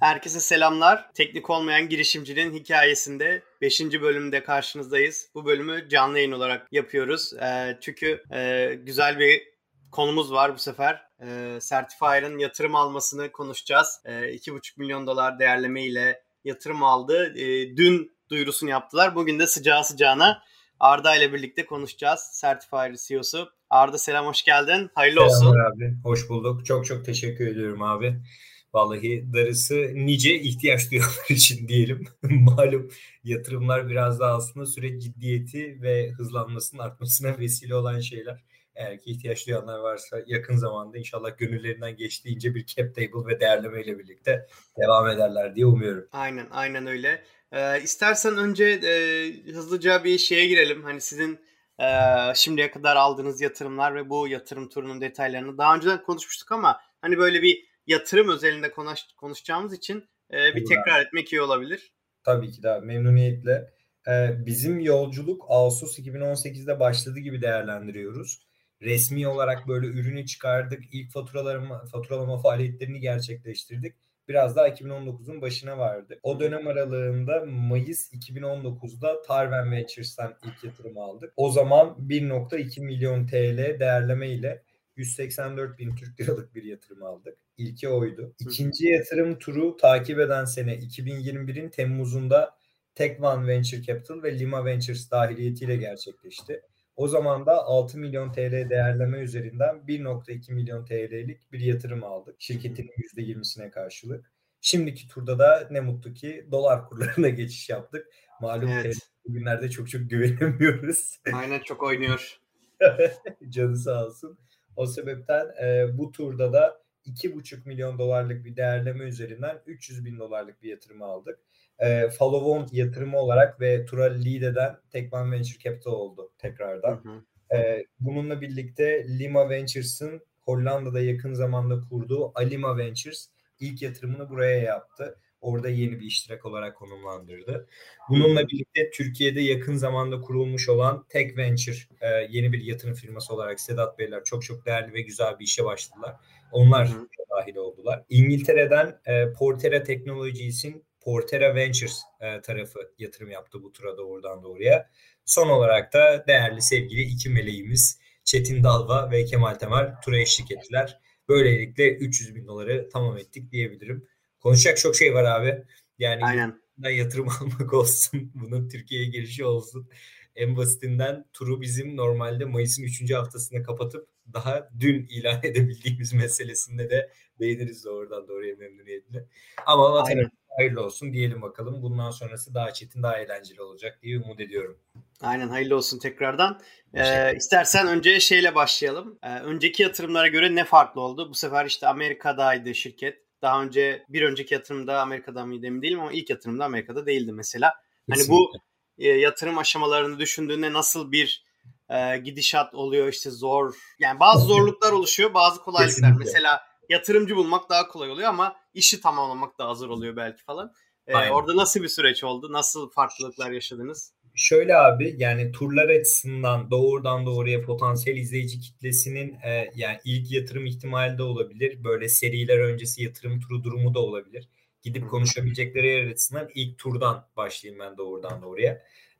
Herkese selamlar. Teknik olmayan girişimcinin hikayesinde 5. bölümde karşınızdayız. Bu bölümü canlı yayın olarak yapıyoruz. E, çünkü e, güzel bir konumuz var bu sefer. E, Certifier'ın yatırım almasını konuşacağız. E, 2,5 milyon dolar değerleme ile yatırım aldı. E, dün duyurusunu yaptılar. Bugün de sıcağı sıcağına Arda ile birlikte konuşacağız. Certifier CEO'su. Arda selam hoş geldin. Hayırlı Selamlar olsun. abi. Hoş bulduk. Çok çok teşekkür ediyorum abi. Vallahi darısı nice ihtiyaç duyanlar için diyelim. Malum yatırımlar biraz daha aslında süreç ciddiyeti ve hızlanmasının artmasına vesile olan şeyler. Eğer ki ihtiyaç duyanlar varsa yakın zamanda inşallah gönüllerinden geçtiğince bir cap table ve değerleme ile birlikte devam ederler diye umuyorum. Aynen aynen öyle. Ee, istersen önce e, hızlıca bir şeye girelim. Hani sizin e, şimdiye kadar aldığınız yatırımlar ve bu yatırım turunun detaylarını daha önceden konuşmuştuk ama hani böyle bir yatırım özelinde konuş, konuşacağımız için e, bir tekrar etmek iyi olabilir. Tabii ki de memnuniyetle. Ee, bizim yolculuk Ağustos 2018'de başladı gibi değerlendiriyoruz. Resmi olarak böyle ürünü çıkardık. İlk faturalarımı, faturalama faaliyetlerini gerçekleştirdik. Biraz daha 2019'un başına vardı. O dönem aralığında Mayıs 2019'da Tarven Ventures'tan ilk yatırım aldık. O zaman 1.2 milyon TL değerleme ile 184 bin Türk liralık bir yatırım aldık. İlki oydu. İkinci yatırım turu takip eden sene 2021'in Temmuz'unda One Venture Capital ve Lima Ventures dahiliyetiyle gerçekleşti. O zaman da 6 milyon TL değerleme üzerinden 1.2 milyon TL'lik bir yatırım aldık. Şirketin %20'sine karşılık. Şimdiki turda da ne mutlu ki dolar kurlarına geçiş yaptık. Malum Evet. Bugünlerde çok çok güvenemiyoruz. Aynen çok oynuyor. Canı sağ olsun. O sebepten e, bu turda da 2,5 milyon dolarlık bir değerleme üzerinden 300 bin dolarlık bir yatırım aldık. E, follow-on yatırımı olarak ve tura lead eden Tekman Venture Capital oldu tekrardan. Hı hı. E, bununla birlikte Lima Ventures'ın Hollanda'da yakın zamanda kurduğu Alima Ventures ilk yatırımını buraya yaptı. Orada yeni bir iştirak olarak konumlandırdı. Bununla birlikte Türkiye'de yakın zamanda kurulmuş olan Tech Venture e, yeni bir yatırım firması olarak Sedat Beyler çok çok değerli ve güzel bir işe başladılar. Onlar Hı dahil oldular. İngiltere'den e, Portera Technologies'in Portera Ventures e, tarafı yatırım yaptı bu tura doğrudan doğruya. Son olarak da değerli sevgili iki meleğimiz Çetin Dalva ve Kemal Temel tura eşlik ettiler. Böylelikle 300 bin doları tamam ettik diyebilirim. Konuşacak çok şey var abi. Yani Aynen. da yatırım almak olsun. Bunun Türkiye'ye girişi olsun. En basitinden turu bizim normalde Mayıs'ın 3. haftasında kapatıp daha dün ilan edebildiğimiz meselesinde de değiniriz doğrudan doğruya memnuniyetle. Ama vatana Aynen. hayırlı olsun diyelim bakalım. Bundan sonrası daha çetin, daha eğlenceli olacak diye umut ediyorum. Aynen hayırlı olsun tekrardan. Ee, istersen önce şeyle başlayalım. Ee, önceki yatırımlara göre ne farklı oldu? Bu sefer işte Amerika'daydı şirket. Daha önce bir önceki yatırımda Amerika'da mıydı emin değilim ama ilk yatırımda Amerika'da değildi mesela. Hani bu e, yatırım aşamalarını düşündüğünde nasıl bir e, gidişat oluyor işte zor. Yani bazı zorluklar oluşuyor bazı kolaylıklar. Kesinlikle. Mesela yatırımcı bulmak daha kolay oluyor ama işi tamamlamak daha zor oluyor belki falan. Aynen. orada nasıl bir süreç oldu? Nasıl farklılıklar yaşadınız? Şöyle abi yani turlar açısından doğrudan doğruya potansiyel izleyici kitlesinin e, yani ilk yatırım ihtimali de olabilir. Böyle seriler öncesi yatırım turu durumu da olabilir. Gidip konuşabilecekleri yer açısından ilk turdan başlayayım ben doğrudan doğruya.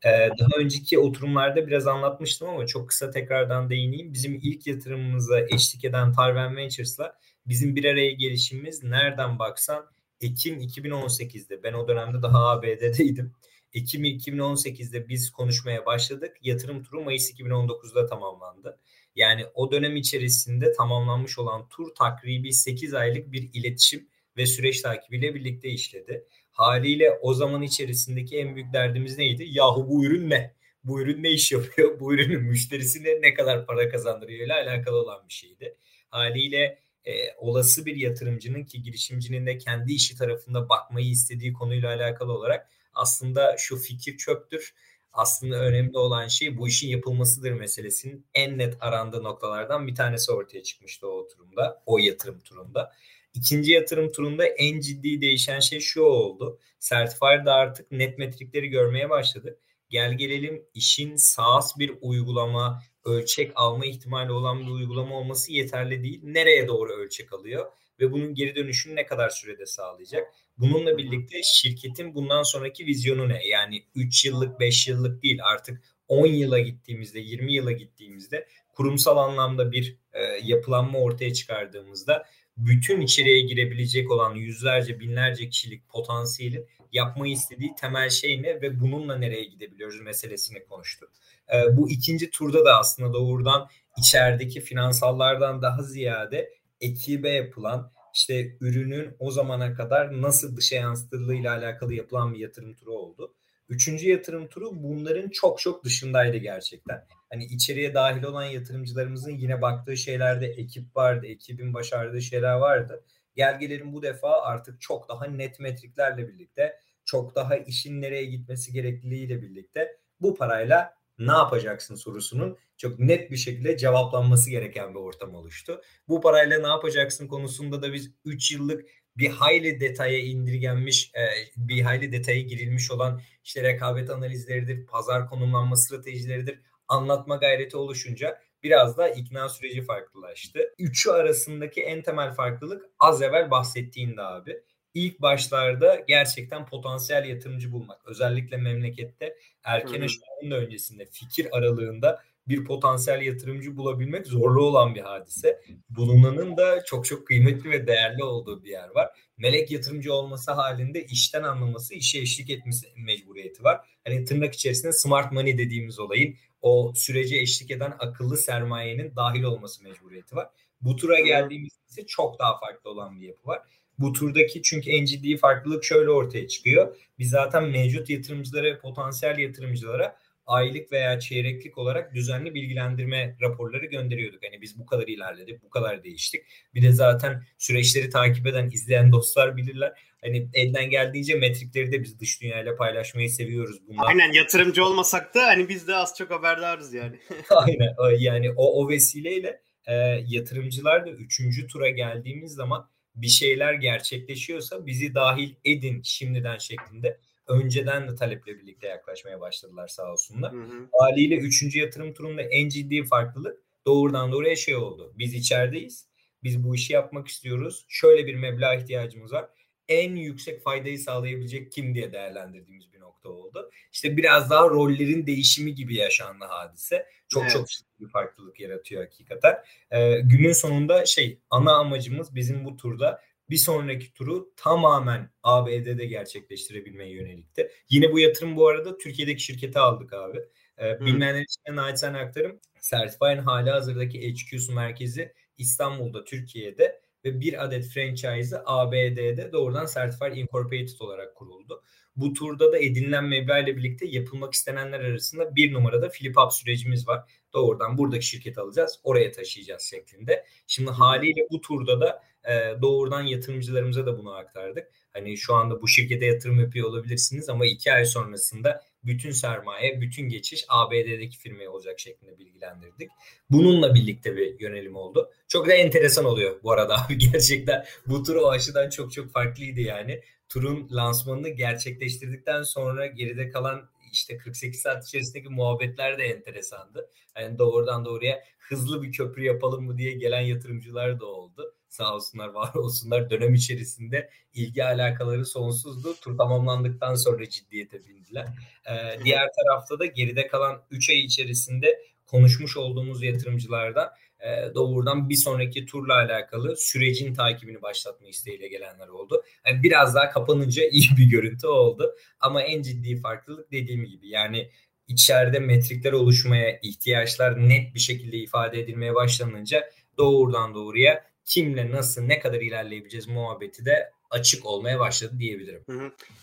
E, daha önceki oturumlarda biraz anlatmıştım ama çok kısa tekrardan değineyim. Bizim ilk yatırımımıza eşlik eden Tarven Ventures'la bizim bir araya gelişimimiz nereden baksan Ekim 2018'de. Ben o dönemde daha ABD'deydim. Ekim 2018'de biz konuşmaya başladık. Yatırım turu Mayıs 2019'da tamamlandı. Yani o dönem içerisinde tamamlanmış olan tur takribi 8 aylık bir iletişim ve süreç takibiyle birlikte işledi. Haliyle o zaman içerisindeki en büyük derdimiz neydi? Yahu bu ürün ne? Bu ürün ne iş yapıyor? Bu ürünün müşterisine ne kadar para kazandırıyor ile alakalı olan bir şeydi. Haliyle e, olası bir yatırımcının ki girişimcinin de kendi işi tarafında bakmayı istediği konuyla alakalı olarak aslında şu fikir çöptür. Aslında önemli olan şey bu işin yapılmasıdır meselesinin en net arandığı noktalardan bir tanesi ortaya çıkmıştı o oturumda, o yatırım turunda. İkinci yatırım turunda en ciddi değişen şey şu oldu. Certifier'da artık net metrikleri görmeye başladı. Gel gelelim işin SaaS bir uygulama, ölçek alma ihtimali olan bir uygulama olması yeterli değil. Nereye doğru ölçek alıyor ve bunun geri dönüşünü ne kadar sürede sağlayacak? Bununla birlikte şirketin bundan sonraki vizyonu ne? Yani 3 yıllık 5 yıllık değil artık 10 yıla gittiğimizde 20 yıla gittiğimizde kurumsal anlamda bir e, yapılanma ortaya çıkardığımızda bütün içeriye girebilecek olan yüzlerce binlerce kişilik potansiyelin yapmayı istediği temel şey ne ve bununla nereye gidebiliyoruz meselesini konuştuk. E, bu ikinci turda da aslında doğrudan içerideki finansallardan daha ziyade ekibe yapılan işte ürünün o zamana kadar nasıl dışa yansıtılığıyla alakalı yapılan bir yatırım turu oldu. Üçüncü yatırım turu bunların çok çok dışındaydı gerçekten. Hani içeriye dahil olan yatırımcılarımızın yine baktığı şeylerde ekip vardı, ekibin başardığı şeyler vardı. Gel gelelim bu defa artık çok daha net metriklerle birlikte, çok daha işin nereye gitmesi gerekliliğiyle birlikte bu parayla ne yapacaksın sorusunun çok net bir şekilde cevaplanması gereken bir ortam oluştu. Bu parayla ne yapacaksın konusunda da biz 3 yıllık bir hayli detaya indirgenmiş, e, bir hayli detaya girilmiş olan işte rekabet analizleridir, pazar konumlanma stratejileridir anlatma gayreti oluşunca biraz da ikna süreci farklılaştı. Üçü arasındaki en temel farklılık az evvel bahsettiğinde abi. İlk başlarda gerçekten potansiyel yatırımcı bulmak. Özellikle memlekette erken aşamanın öncesinde fikir aralığında bir potansiyel yatırımcı bulabilmek zorlu olan bir hadise. Bulunanın da çok çok kıymetli ve değerli olduğu bir yer var. Melek yatırımcı olması halinde işten anlaması, işe eşlik etmesi mecburiyeti var. Hani tırnak içerisinde smart money dediğimiz olayın o sürece eşlik eden akıllı sermayenin dahil olması mecburiyeti var. Bu tura geldiğimizde çok daha farklı olan bir yapı var. Bu turdaki çünkü en ciddi farklılık şöyle ortaya çıkıyor. Biz zaten mevcut yatırımcılara, potansiyel yatırımcılara aylık veya çeyreklik olarak düzenli bilgilendirme raporları gönderiyorduk. Hani biz bu kadar ilerledik, bu kadar değiştik. Bir de zaten süreçleri takip eden, izleyen dostlar bilirler. Hani elden geldiğince metrikleri de biz dış dünyayla paylaşmayı seviyoruz. Bunlar. Aynen yatırımcı olmasak da hani biz de az çok haberdarız yani. Aynen yani o, o vesileyle e, yatırımcılar da üçüncü tura geldiğimiz zaman bir şeyler gerçekleşiyorsa bizi dahil edin şimdiden şeklinde önceden de taleple birlikte yaklaşmaya başladılar sağ olsunlar. Hı hı. Haliyle 3. yatırım turunda en ciddi farklılık doğrudan doğruya şey oldu. Biz içerideyiz. Biz bu işi yapmak istiyoruz. Şöyle bir meblağ ihtiyacımız var. En yüksek faydayı sağlayabilecek kim diye değerlendirdiğimiz bir nokta oldu. İşte biraz daha rollerin değişimi gibi yaşandı hadise. Çok evet. çok bir farklılık yaratıyor hakikaten. Ee, günün sonunda şey ana amacımız bizim bu turda bir sonraki turu tamamen ABD'de gerçekleştirebilmeye yönelikti. Yine bu yatırım bu arada Türkiye'deki şirketi aldık abi. Ee, bilmeyenler için naçizane aktarım. Certify'ın hali hazırdaki HQ'su merkezi İstanbul'da, Türkiye'de ve bir adet franchise'ı ABD'de doğrudan Certified Incorporated olarak kuruldu. Bu turda da edinilen meblağ ile birlikte yapılmak istenenler arasında bir numarada flip up sürecimiz var. Doğrudan buradaki şirket alacağız, oraya taşıyacağız şeklinde. Şimdi haliyle bu turda da e, doğrudan yatırımcılarımıza da bunu aktardık. Hani şu anda bu şirkete yatırım yapıyor olabilirsiniz ama iki ay sonrasında bütün sermaye, bütün geçiş ABD'deki firmaya olacak şeklinde bilgilendirdik. Bununla birlikte bir yönelim oldu. Çok da enteresan oluyor bu arada abi gerçekten. Bu tur o aşıdan çok çok farklıydı yani. Turun lansmanını gerçekleştirdikten sonra geride kalan işte 48 saat içerisindeki muhabbetler de enteresandı. Yani doğrudan doğruya hızlı bir köprü yapalım mı diye gelen yatırımcılar da oldu sağ olsunlar var olsunlar dönem içerisinde ilgi alakaları sonsuzdu. Tur tamamlandıktan sonra ciddiyete bindiler. Ee, diğer tarafta da geride kalan 3 ay içerisinde konuşmuş olduğumuz yatırımcılardan e, doğrudan bir sonraki turla alakalı sürecin takibini başlatma isteğiyle gelenler oldu. Yani biraz daha kapanınca iyi bir görüntü oldu. Ama en ciddi farklılık dediğim gibi yani içeride metrikler oluşmaya, ihtiyaçlar net bir şekilde ifade edilmeye başlanınca doğrudan doğruya kimle nasıl ne kadar ilerleyebileceğiz muhabbeti de açık olmaya başladı diyebilirim.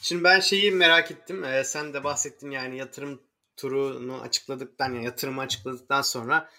Şimdi ben şeyi merak ettim. Ee, sen de bahsettin yani yatırım turunu açıkladıktan yani yatırımı açıkladıktan sonra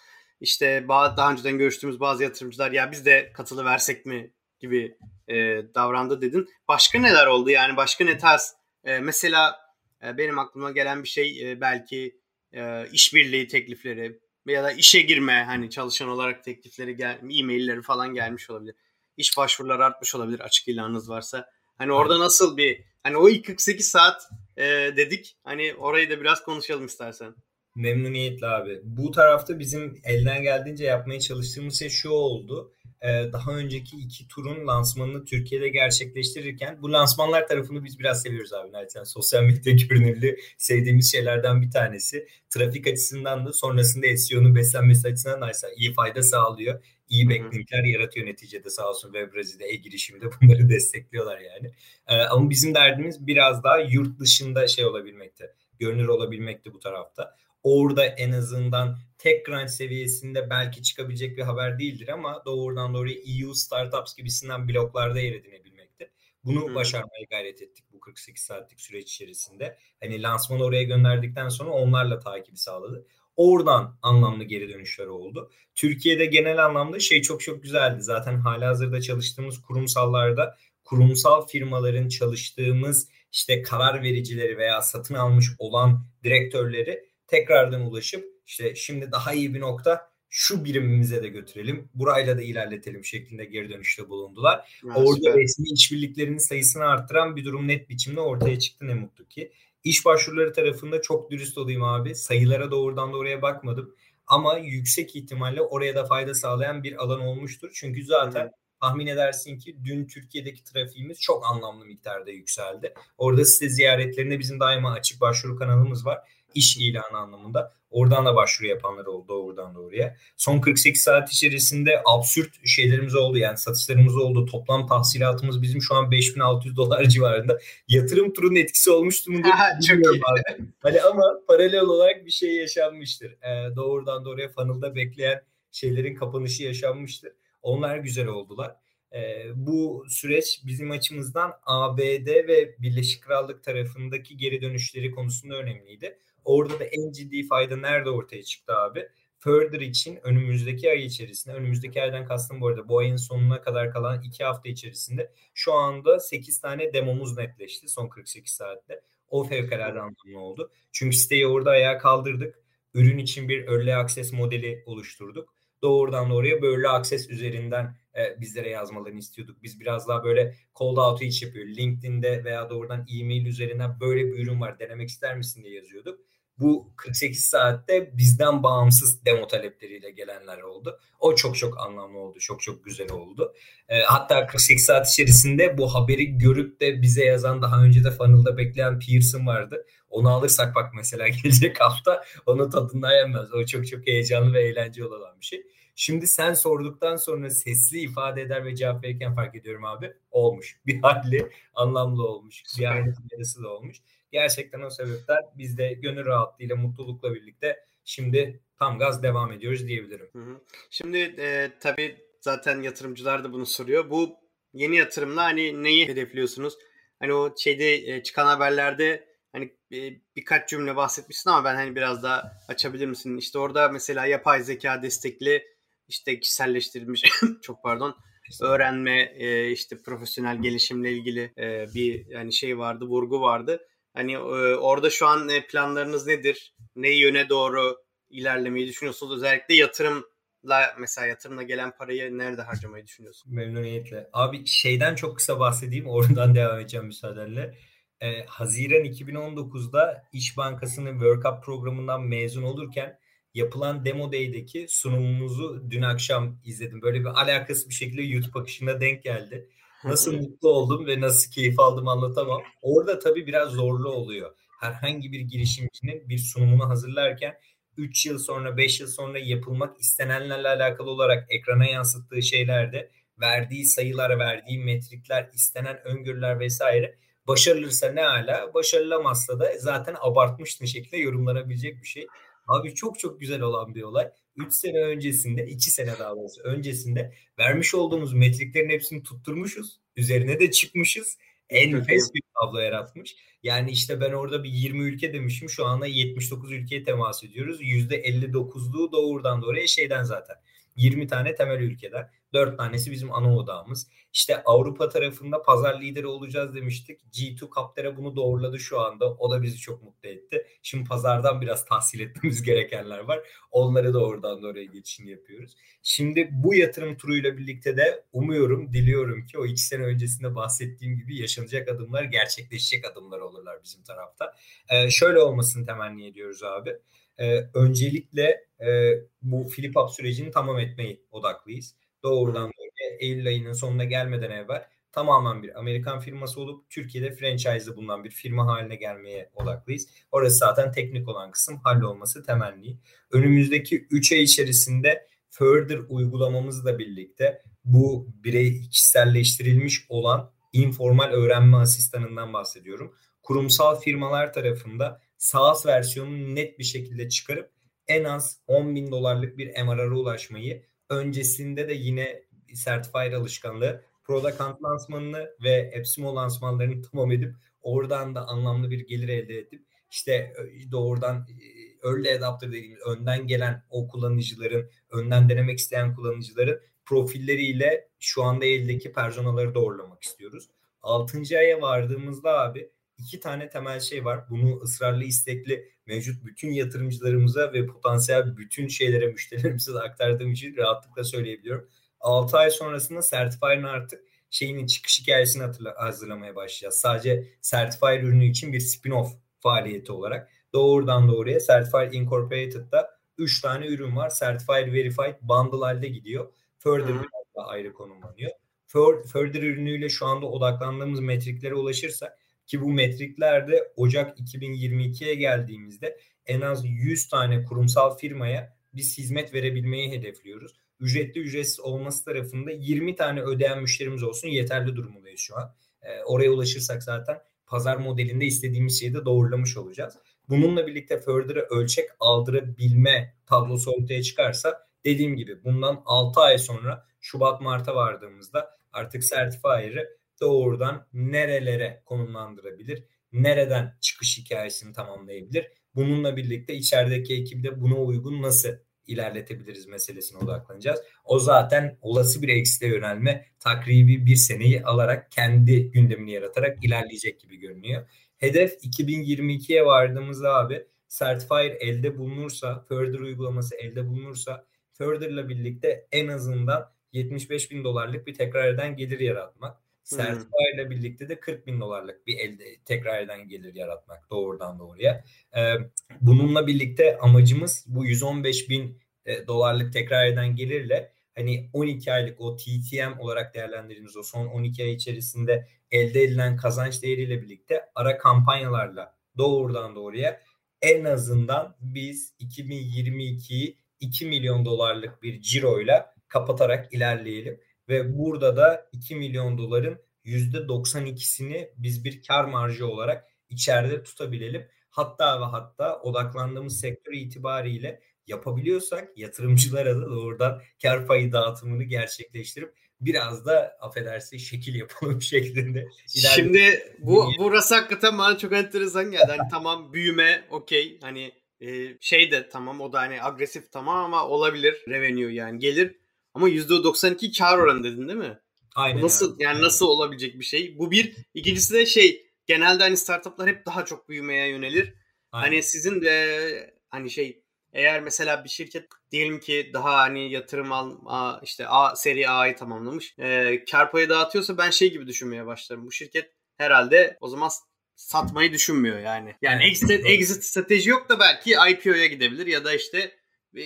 işte daha önceden görüştüğümüz bazı yatırımcılar ya biz de katılı versek mi gibi e, davrandı dedin. Başka neler oldu yani başka ne tarz e, mesela e, benim aklıma gelen bir şey e, belki e, işbirliği teklifleri ya da işe girme hani çalışan olarak teklifleri gel e-mailleri falan gelmiş olabilir. İş başvuruları artmış olabilir açık ilanınız varsa. Hani orada nasıl bir hani o ilk 48 saat e, dedik. Hani orayı da biraz konuşalım istersen. Memnuniyetle abi. Bu tarafta bizim elden geldiğince yapmaya çalıştığımız şey şu oldu. E, daha önceki iki turun lansmanını Türkiye'de gerçekleştirirken bu lansmanlar tarafını biz biraz seviyoruz abi. Yani sosyal medya görünürlüğü sevdiğimiz şeylerden bir tanesi. Trafik açısından da sonrasında SEO'nun beslenmesi açısından da iyi fayda sağlıyor. İyi backlinkler yaratıyor neticede sağ olsun Webrazi'de e-girişimde bunları destekliyorlar yani. E, ama bizim derdimiz biraz daha yurt dışında şey olabilmekte. Görünür olabilmekte bu tarafta. Orada en azından TechCrunch seviyesinde belki çıkabilecek bir haber değildir ama doğrudan doğruya EU Startups gibisinden bloklarda yer edinebilmekte. Bunu hmm. başarmaya gayret ettik bu 48 saatlik süreç içerisinde. Hani lansmanı oraya gönderdikten sonra onlarla takibi sağladı. Oradan anlamlı geri dönüşler oldu. Türkiye'de genel anlamda şey çok çok güzeldi. Zaten halihazırda çalıştığımız kurumsallarda kurumsal firmaların çalıştığımız işte karar vericileri veya satın almış olan direktörleri tekrardan ulaşıp işte şimdi daha iyi bir nokta şu birimimize de götürelim, burayla da ilerletelim şeklinde geri dönüşte bulundular. Ya, Orada süper. resmi işbirliklerinin sayısını arttıran bir durum net biçimde ortaya çıktı ne mutlu ki. İş başvuruları tarafında çok dürüst olayım abi. Sayılara doğrudan doğruya bakmadım. Ama yüksek ihtimalle oraya da fayda sağlayan bir alan olmuştur. Çünkü zaten Hı. tahmin edersin ki dün Türkiye'deki trafiğimiz çok anlamlı miktarda yükseldi. Orada size ziyaretlerine bizim daima açık başvuru kanalımız var iş ilanı anlamında. Oradan da başvuru yapanlar oldu doğrudan doğruya. Son 48 saat içerisinde absürt şeylerimiz oldu. Yani satışlarımız oldu. Toplam tahsilatımız bizim şu an 5600 dolar civarında. Yatırım turunun etkisi olmuştu mu? Çok iyi. Abi. Hani ama paralel olarak bir şey yaşanmıştır. Ee, doğrudan doğruya funnel'da bekleyen şeylerin kapanışı yaşanmıştır. Onlar güzel oldular. E, bu süreç bizim açımızdan ABD ve Birleşik Krallık tarafındaki geri dönüşleri konusunda önemliydi. Orada da en ciddi fayda nerede ortaya çıktı abi? Further için önümüzdeki ay içerisinde, önümüzdeki aydan kastım bu arada bu ayın sonuna kadar kalan 2 hafta içerisinde şu anda 8 tane demomuz netleşti son 48 saatte. O fevkalade anlamlı oldu. Çünkü siteyi orada ayağa kaldırdık. Ürün için bir early access modeli oluşturduk. Doğrudan doğruya böyle access üzerinden e, bizlere yazmalarını istiyorduk. Biz biraz daha böyle cold outreach yapıyor. LinkedIn'de veya doğrudan e-mail üzerinden böyle bir ürün var denemek ister misin diye yazıyorduk bu 48 saatte bizden bağımsız demo talepleriyle gelenler oldu. O çok çok anlamlı oldu. Çok çok güzel oldu. E, hatta 48 saat içerisinde bu haberi görüp de bize yazan daha önce de funnel'da bekleyen Pearson vardı. Onu alırsak bak mesela gelecek hafta onu tadından yenmez. O çok çok heyecanlı ve eğlenceli olan bir şey. Şimdi sen sorduktan sonra sesli ifade eder ve cevap verirken fark ediyorum abi. Olmuş. Bir halli anlamlı olmuş. Bir halli da olmuş. Gerçekten o sebepten biz de gönül rahatlığıyla, mutlulukla birlikte şimdi tam gaz devam ediyoruz diyebilirim. Hı hı. Şimdi e, tabii zaten yatırımcılar da bunu soruyor. Bu yeni yatırımla hani neyi hedefliyorsunuz? Hani o şeyde e, çıkan haberlerde hani e, birkaç cümle bahsetmişsin ama ben hani biraz daha açabilir misin? İşte orada mesela yapay zeka destekli işte kişiselleştirilmiş çok pardon öğrenme e, işte profesyonel gelişimle ilgili e, bir yani şey vardı vurgu vardı. Hani e, orada şu an e, planlarınız nedir? Ne yöne doğru ilerlemeyi düşünüyorsunuz? Özellikle yatırımla mesela yatırımla gelen parayı nerede harcamayı düşünüyorsunuz? Memnuniyetle. Abi şeyden çok kısa bahsedeyim. Oradan devam edeceğim müsaadenle. Ee, Haziran 2019'da İş Bankası'nın World Cup programından mezun olurken yapılan Demo Day'deki sunumumuzu dün akşam izledim. Böyle bir alakası bir şekilde YouTube akışında denk geldi. Nasıl mutlu oldum ve nasıl keyif aldım anlatamam. Orada tabii biraz zorlu oluyor. Herhangi bir girişimcinin bir sunumunu hazırlarken 3 yıl sonra 5 yıl sonra yapılmak istenenlerle alakalı olarak ekrana yansıttığı şeylerde verdiği sayılar, verdiği metrikler, istenen öngörüler vesaire başarılırsa ne ala, başarılamazsa da zaten abartmış bir şekilde yorumlanabilecek bir şey. Abi çok çok güzel olan bir olay. 3 sene öncesinde, 2 sene daha doğrusu öncesinde vermiş olduğumuz metriklerin hepsini tutturmuşuz. Üzerine de çıkmışız. En enfes bir tablo yaratmış. Yani işte ben orada bir 20 ülke demişim. Şu anda 79 ülkeye temas ediyoruz. %59'luğu doğrudan doğruya şeyden zaten. 20 tane temel ülkeden. 4 tanesi bizim ana odağımız. İşte Avrupa tarafında pazar lideri olacağız demiştik. G2 Capter'a bunu doğruladı şu anda. O da bizi çok mutlu etti. Şimdi pazardan biraz tahsil etmemiz gerekenler var. Onları da oradan da oraya geçişini yapıyoruz. Şimdi bu yatırım turuyla birlikte de umuyorum, diliyorum ki o iki sene öncesinde bahsettiğim gibi yaşanacak adımlar gerçekleşecek adımlar olurlar bizim tarafta. Ee, şöyle olmasını temenni ediyoruz abi. Ee, öncelikle e, bu Flip Up sürecini tamam etmeyi odaklıyız doğrudan Eylül ayının sonuna gelmeden evvel tamamen bir Amerikan firması olup Türkiye'de franchise'ı bulunan bir firma haline gelmeye odaklıyız. Orası zaten teknik olan kısım hallolması temenni. Önümüzdeki 3 ay içerisinde Further uygulamamızla birlikte bu birey kişiselleştirilmiş olan informal öğrenme asistanından bahsediyorum. Kurumsal firmalar tarafında SaaS versiyonunu net bir şekilde çıkarıp en az 10 bin dolarlık bir MRR'a ulaşmayı öncesinde de yine Certified alışkanlığı Product lansmanını ve Epsimo lansmanlarını tamam edip oradan da anlamlı bir gelir elde edip işte doğrudan e, early adapter dediğimiz önden gelen o kullanıcıların, önden denemek isteyen kullanıcıların profilleriyle şu anda eldeki personaları doğrulamak istiyoruz. 6. aya vardığımızda abi iki tane temel şey var. Bunu ısrarlı istekli mevcut bütün yatırımcılarımıza ve potansiyel bütün şeylere müşterilerimize de aktardığım için rahatlıkla söyleyebiliyorum. 6 ay sonrasında Certify'ın artık şeyinin çıkış hikayesini hatırla, hazırlamaya başlayacağız. Sadece Certified ürünü için bir spin-off faaliyeti olarak doğrudan doğruya Certified Incorporated'da 3 tane ürün var. Certified Verified Bundle halde gidiyor. Further daha ayrı konumlanıyor. Further ürünüyle şu anda odaklandığımız metriklere ulaşırsak ki bu metriklerde Ocak 2022'ye geldiğimizde en az 100 tane kurumsal firmaya biz hizmet verebilmeyi hedefliyoruz. Ücretli ücretsiz olması tarafında 20 tane ödeyen müşterimiz olsun yeterli durumundayız şu an. E, oraya ulaşırsak zaten pazar modelinde istediğimiz şeyi de doğrulamış olacağız. Bununla birlikte Further'ı ölçek aldırabilme tablosu ortaya çıkarsa dediğim gibi bundan 6 ay sonra Şubat Mart'a vardığımızda artık Certifier'ı doğrudan nerelere konumlandırabilir, nereden çıkış hikayesini tamamlayabilir. Bununla birlikte içerideki ekibi de buna uygun nasıl ilerletebiliriz meselesine odaklanacağız. O zaten olası bir eksile yönelme takribi bir seneyi alarak kendi gündemini yaratarak ilerleyecek gibi görünüyor. Hedef 2022'ye vardığımızda abi Certifier elde bulunursa, Further uygulaması elde bulunursa Further'la birlikte en azından 75 bin dolarlık bir tekrar eden gelir yaratmak. Certify ile birlikte de 40 bin dolarlık bir elde tekrar eden gelir yaratmak doğrudan doğruya. Ee, bununla birlikte amacımız bu 115 bin e, dolarlık tekrar eden gelirle hani 12 aylık o TTM olarak değerlendirdiğimiz o son 12 ay içerisinde elde edilen kazanç değeriyle birlikte ara kampanyalarla doğrudan doğruya en azından biz 2022'yi 2 milyon dolarlık bir ciroyla kapatarak ilerleyelim ve burada da 2 milyon doların %92'sini biz bir kar marjı olarak içeride tutabilelim. Hatta ve hatta odaklandığımız sektör itibariyle yapabiliyorsak yatırımcılara da doğrudan kar payı dağıtımını gerçekleştirip biraz da affedersin şekil yapalım şeklinde. Şimdi bu burası hakikaten bana çok enteresan geldi. Hani tamam büyüme okey hani e, şey de tamam o da hani agresif tamam ama olabilir revenue yani gelir ama %92 kar oranı dedin değil mi? Aynen. Bu nasıl yani, yani nasıl olabilecek bir şey? Bu bir. İkincisi de şey genelde hani startuplar hep daha çok büyümeye yönelir. Aynen. Hani sizin de hani şey eğer mesela bir şirket diyelim ki daha hani yatırım al işte A seri A'yı tamamlamış. E, kar payı dağıtıyorsa ben şey gibi düşünmeye başlarım. Bu şirket herhalde o zaman satmayı düşünmüyor yani. Yani exit, exit strateji yok da belki IPO'ya gidebilir ya da işte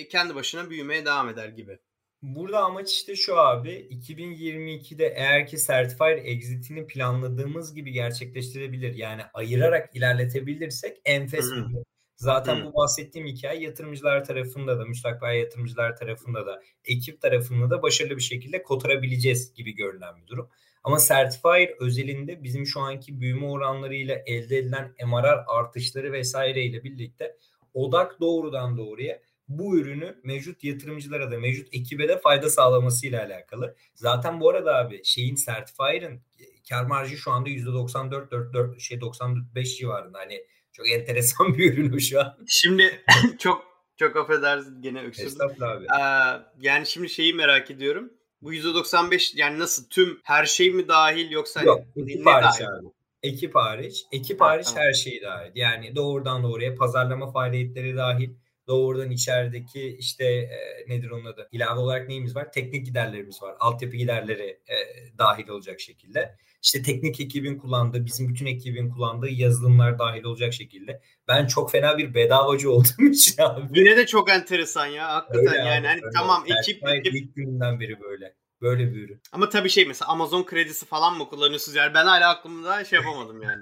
kendi başına büyümeye devam eder gibi. Burada amaç işte şu abi 2022'de eğer ki Certified Exit'ini planladığımız gibi gerçekleştirebilir yani ayırarak ilerletebilirsek enfes bir Zaten bu bahsettiğim hikaye yatırımcılar tarafında da, müstakbel yatırımcılar tarafında da, ekip tarafında da başarılı bir şekilde kotarabileceğiz gibi görünen bir durum. Ama Certifier özelinde bizim şu anki büyüme oranlarıyla elde edilen MRR artışları vesaireyle birlikte odak doğrudan doğruya bu ürünü mevcut yatırımcılara da mevcut ekibe de fayda sağlamasıyla alakalı. Zaten bu arada abi şeyin Certifier'ın kar marjı şu anda %94 4, 4, şey 95 civarında. Hani çok enteresan bir ürün şu an. Şimdi çok çok affedersin gene öksürdüm. abi. Ee, yani şimdi şeyi merak ediyorum. Bu %95 yani nasıl tüm her şey mi dahil yoksa hani Yok, ne, ne dahil? Abi. Ekip hariç. Ekip ha, hariç tamam. her şey dahil. Yani doğrudan doğruya pazarlama faaliyetleri dahil doğrudan içerideki işte e, nedir onun adı? İlave olarak neyimiz var? Teknik giderlerimiz var. Altyapı giderleri e, dahil olacak şekilde. İşte teknik ekibin kullandığı, bizim bütün ekibin kullandığı yazılımlar dahil olacak şekilde. Ben çok fena bir bedavacı olduğum için abi. Yine de çok enteresan ya. Hakikaten öyle yani. Abi, hani tamam ekip, ekip. ilk günden beri böyle. Böyle bir ürün. Ama tabii şey mesela Amazon kredisi falan mı kullanıyorsunuz? Yani ben hala aklımda şey yapamadım yani.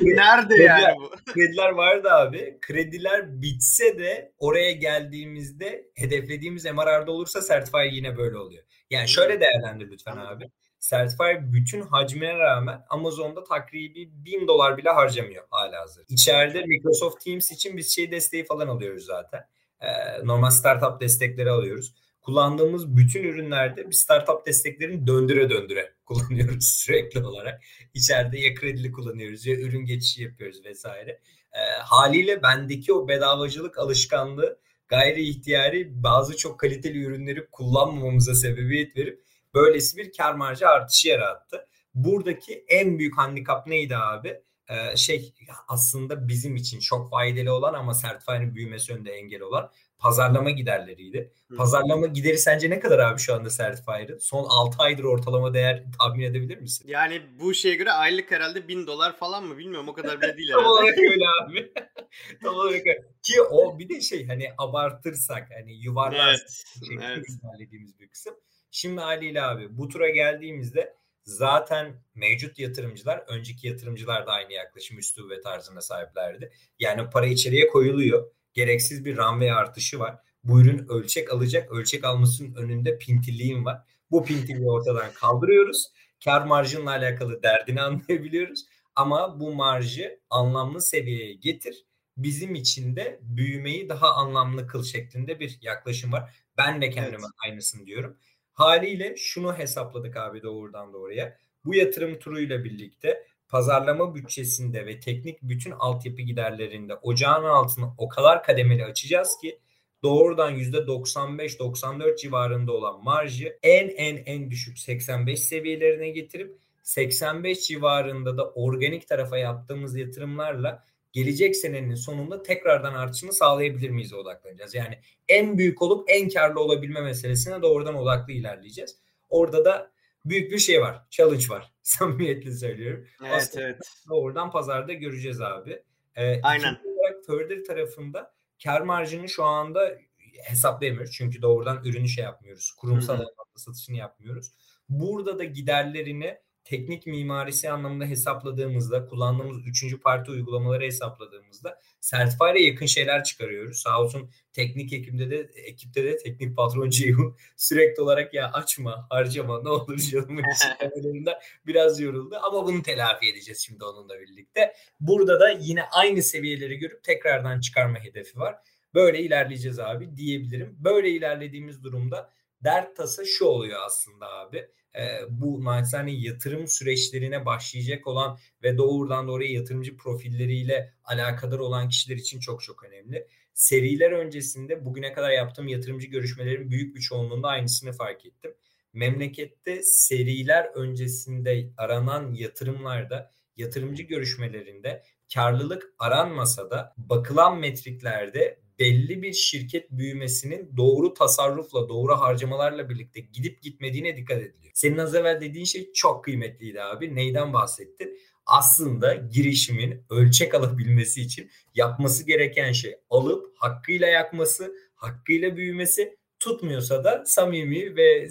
Nerede yani bu? Krediler vardı abi. Krediler bitse de oraya geldiğimizde hedeflediğimiz MRR'da olursa Certifier yine böyle oluyor. Yani şöyle değerlendir lütfen abi. Certifier bütün hacmine rağmen Amazon'da takribi 1000 dolar bile harcamıyor hala hazır. İçeride Microsoft Teams için biz şey desteği falan alıyoruz zaten. Ee, normal startup destekleri alıyoruz. Kullandığımız bütün ürünlerde bir startup desteklerini döndüre döndüre kullanıyoruz sürekli olarak. İçeride ya kredili kullanıyoruz ya ürün geçişi yapıyoruz vesaire. E, haliyle bendeki o bedavacılık alışkanlığı gayri ihtiyari bazı çok kaliteli ürünleri kullanmamamıza sebebiyet verip böylesi bir kar marjı artışı yarattı. Buradaki en büyük handikap neydi abi? Ee, şey aslında bizim için çok faydalı olan ama Certify'nin büyümesi önünde engel olan pazarlama giderleriydi. Hı. Pazarlama gideri sence ne kadar abi şu anda Certify'ın? Son 6 aydır ortalama değer tahmin edebilir misin? Yani bu şeye göre aylık herhalde 1000 dolar falan mı bilmiyorum o kadar bile değil herhalde. Tam olarak öyle abi. Tam olarak öyle. Ki o bir de şey hani abartırsak hani yuvarlarsak evet, evet. ilerlediğimiz bir kısım. Şimdi haliyle abi bu tura geldiğimizde zaten mevcut yatırımcılar önceki yatırımcılar da aynı yaklaşım üslubu ve tarzına sahiplerdi. Yani para içeriye koyuluyor gereksiz bir runway artışı var. Bu ürün ölçek alacak. Ölçek almasının önünde pintilliğim var. Bu pintilliği ortadan kaldırıyoruz. Kar marjınla alakalı derdini anlayabiliyoruz. Ama bu marjı anlamlı seviyeye getir. Bizim için de büyümeyi daha anlamlı kıl şeklinde bir yaklaşım var. Ben de kendime evet. aynısını diyorum. Haliyle şunu hesapladık abi doğrudan doğruya. Bu yatırım turuyla birlikte pazarlama bütçesinde ve teknik bütün altyapı giderlerinde ocağın altını o kadar kademeli açacağız ki doğrudan %95-94 civarında olan marjı en en en düşük 85 seviyelerine getirip 85 civarında da organik tarafa yaptığımız yatırımlarla gelecek senenin sonunda tekrardan artışını sağlayabilir miyiz odaklanacağız. Yani en büyük olup en karlı olabilme meselesine doğrudan odaklı ilerleyeceğiz. Orada da büyük bir şey var. Challenge var. Samimiyetle söylüyorum. Evet Aslında evet. Oradan pazarda göreceğiz abi. Ee, Aynen. Olarak Further tarafında kar marjını şu anda hesaplayamıyoruz. Çünkü doğrudan ürünü şey yapmıyoruz. Kurumsal satışını yapmıyoruz. Burada da giderlerini teknik mimarisi anlamında hesapladığımızda, kullandığımız üçüncü parti uygulamaları hesapladığımızda Certify'e yakın şeyler çıkarıyoruz. Sağ olsun teknik ekipte de ekipte de teknik patron Ceyhun sürekli olarak ya açma, harcama ne olur canım biraz yoruldu ama bunu telafi edeceğiz şimdi onunla birlikte. Burada da yine aynı seviyeleri görüp tekrardan çıkarma hedefi var. Böyle ilerleyeceğiz abi diyebilirim. Böyle ilerlediğimiz durumda dert tasa şu oluyor aslında abi e, bu naçizane yatırım süreçlerine başlayacak olan ve doğrudan doğruya yatırımcı profilleriyle alakadar olan kişiler için çok çok önemli. Seriler öncesinde bugüne kadar yaptığım yatırımcı görüşmelerin büyük bir çoğunluğunda aynısını fark ettim. Memlekette seriler öncesinde aranan yatırımlarda, yatırımcı görüşmelerinde karlılık aranmasa da bakılan metriklerde belli bir şirket büyümesinin doğru tasarrufla, doğru harcamalarla birlikte gidip gitmediğine dikkat ediliyor. Senin az evvel dediğin şey çok kıymetliydi abi. Neyden bahsettin? Aslında girişimin ölçek alabilmesi için yapması gereken şey alıp hakkıyla yakması, hakkıyla büyümesi, tutmuyorsa da samimi ve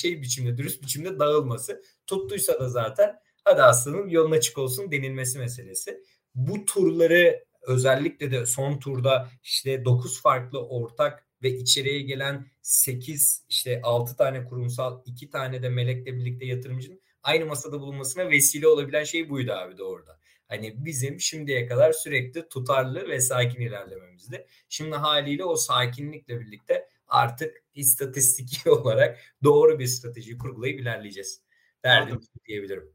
şey biçimde, dürüst biçimde dağılması. Tuttuysa da zaten hadi aslanım yolun açık olsun denilmesi meselesi. Bu turları özellikle de son turda işte 9 farklı ortak ve içeriye gelen 8 işte 6 tane kurumsal 2 tane de melekle birlikte yatırımcının aynı masada bulunmasına vesile olabilen şey buydu abi de orada. Hani bizim şimdiye kadar sürekli tutarlı ve sakin ilerlememizdi. Şimdi haliyle o sakinlikle birlikte artık istatistiki olarak doğru bir strateji kurgulayıp ilerleyeceğiz. Derdim diyebilirim.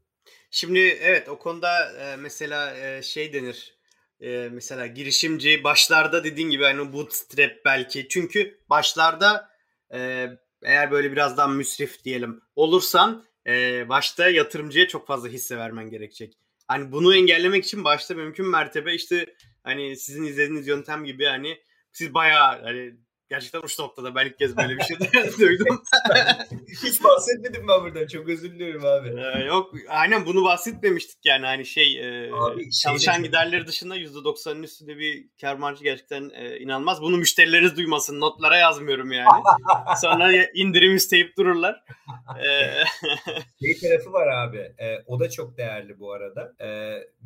Şimdi evet o konuda e, mesela e, şey denir e, mesela girişimci başlarda dediğin gibi hani bootstrap belki çünkü başlarda e, eğer böyle biraz daha müsrif diyelim olursan e, başta yatırımcıya çok fazla hisse vermen gerekecek. Hani bunu engellemek için başta mümkün mertebe işte hani sizin izlediğiniz yöntem gibi hani siz bayağı hani gerçekten uç noktada. Ben ilk kez böyle bir şey duydum. Hiç bahsetmedim ben buradan. Çok özür diliyorum abi. Ee, yok aynen bunu bahsetmemiştik yani hani şey e, abi, çalışan şeyde... giderleri dışında %90'ın üstünde bir kar marjı gerçekten e, inanılmaz. Bunu müşterileriniz duymasın. Notlara yazmıyorum yani. Sonra indirim isteyip dururlar. Ee... şey tarafı var abi. E, o da çok değerli bu arada. E,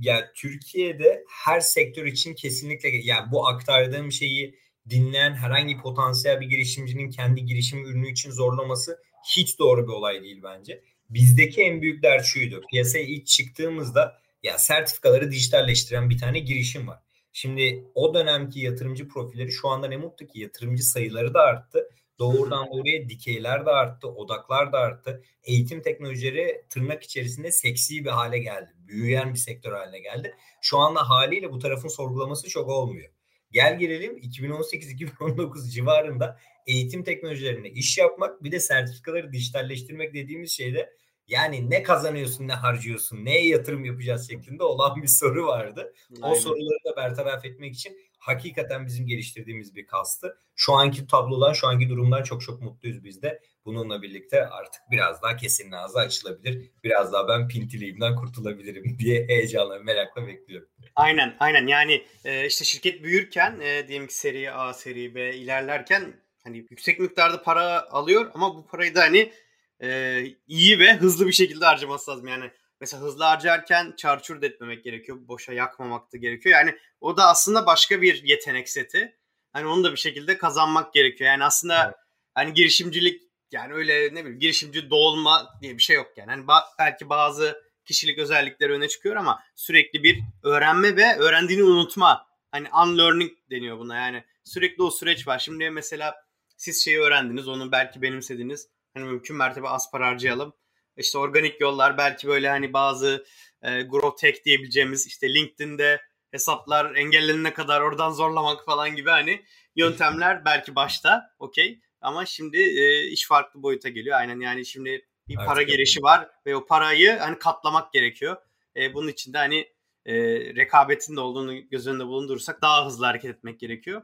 yani Türkiye'de her sektör için kesinlikle yani bu aktardığım şeyi dinleyen herhangi potansiyel bir girişimcinin kendi girişim ürünü için zorlaması hiç doğru bir olay değil bence. Bizdeki en büyük dert şuydu. Piyasaya ilk çıktığımızda ya sertifikaları dijitalleştiren bir tane girişim var. Şimdi o dönemki yatırımcı profilleri şu anda ne mutlu ki yatırımcı sayıları da arttı. Doğrudan doğruya dikeyler de arttı, odaklar da arttı. Eğitim teknolojileri tırnak içerisinde seksi bir hale geldi. Büyüyen bir sektör haline geldi. Şu anda haliyle bu tarafın sorgulaması çok olmuyor. Gel gelelim 2018-2019 civarında eğitim teknolojilerine iş yapmak bir de sertifikaları dijitalleştirmek dediğimiz şeyde yani ne kazanıyorsun ne harcıyorsun neye yatırım yapacağız şeklinde olan bir soru vardı. Aynen. O soruları da bertaraf etmek için hakikaten bizim geliştirdiğimiz bir kastı. Şu anki tablodan, şu anki durumdan çok çok mutluyuz biz de. Bununla birlikte artık biraz daha kesin ağzı açılabilir. Biraz daha ben pintiliğimden kurtulabilirim diye heyecanla, merakla bekliyorum. Aynen, aynen. Yani e, işte şirket büyürken, e, diyelim ki seri A, seri B ilerlerken hani yüksek miktarda para alıyor ama bu parayı da hani e, iyi ve hızlı bir şekilde harcaması lazım. Yani mesela hızlı harcarken çarçur etmemek gerekiyor. Boşa yakmamak da gerekiyor. Yani o da aslında başka bir yetenek seti. Hani onu da bir şekilde kazanmak gerekiyor. Yani aslında evet. hani girişimcilik yani öyle ne bileyim girişimci doğulma diye bir şey yok yani. Hani ba- belki bazı kişilik özellikleri öne çıkıyor ama sürekli bir öğrenme ve öğrendiğini unutma. Hani unlearning deniyor buna yani. Sürekli o süreç var. Şimdi mesela siz şeyi öğrendiniz, onu belki benimsediniz. Hani mümkün mertebe az para harcayalım. İşte organik yollar belki böyle hani bazı e, growth tech diyebileceğimiz işte LinkedIn'de hesaplar engellenene kadar oradan zorlamak falan gibi hani yöntemler belki başta okey ama şimdi e, iş farklı boyuta geliyor. Aynen yani şimdi bir Artık para girişi var ve o parayı hani katlamak gerekiyor. E, bunun için de hani e, rekabetin de olduğunu göz önünde bulundurursak daha hızlı hareket etmek gerekiyor.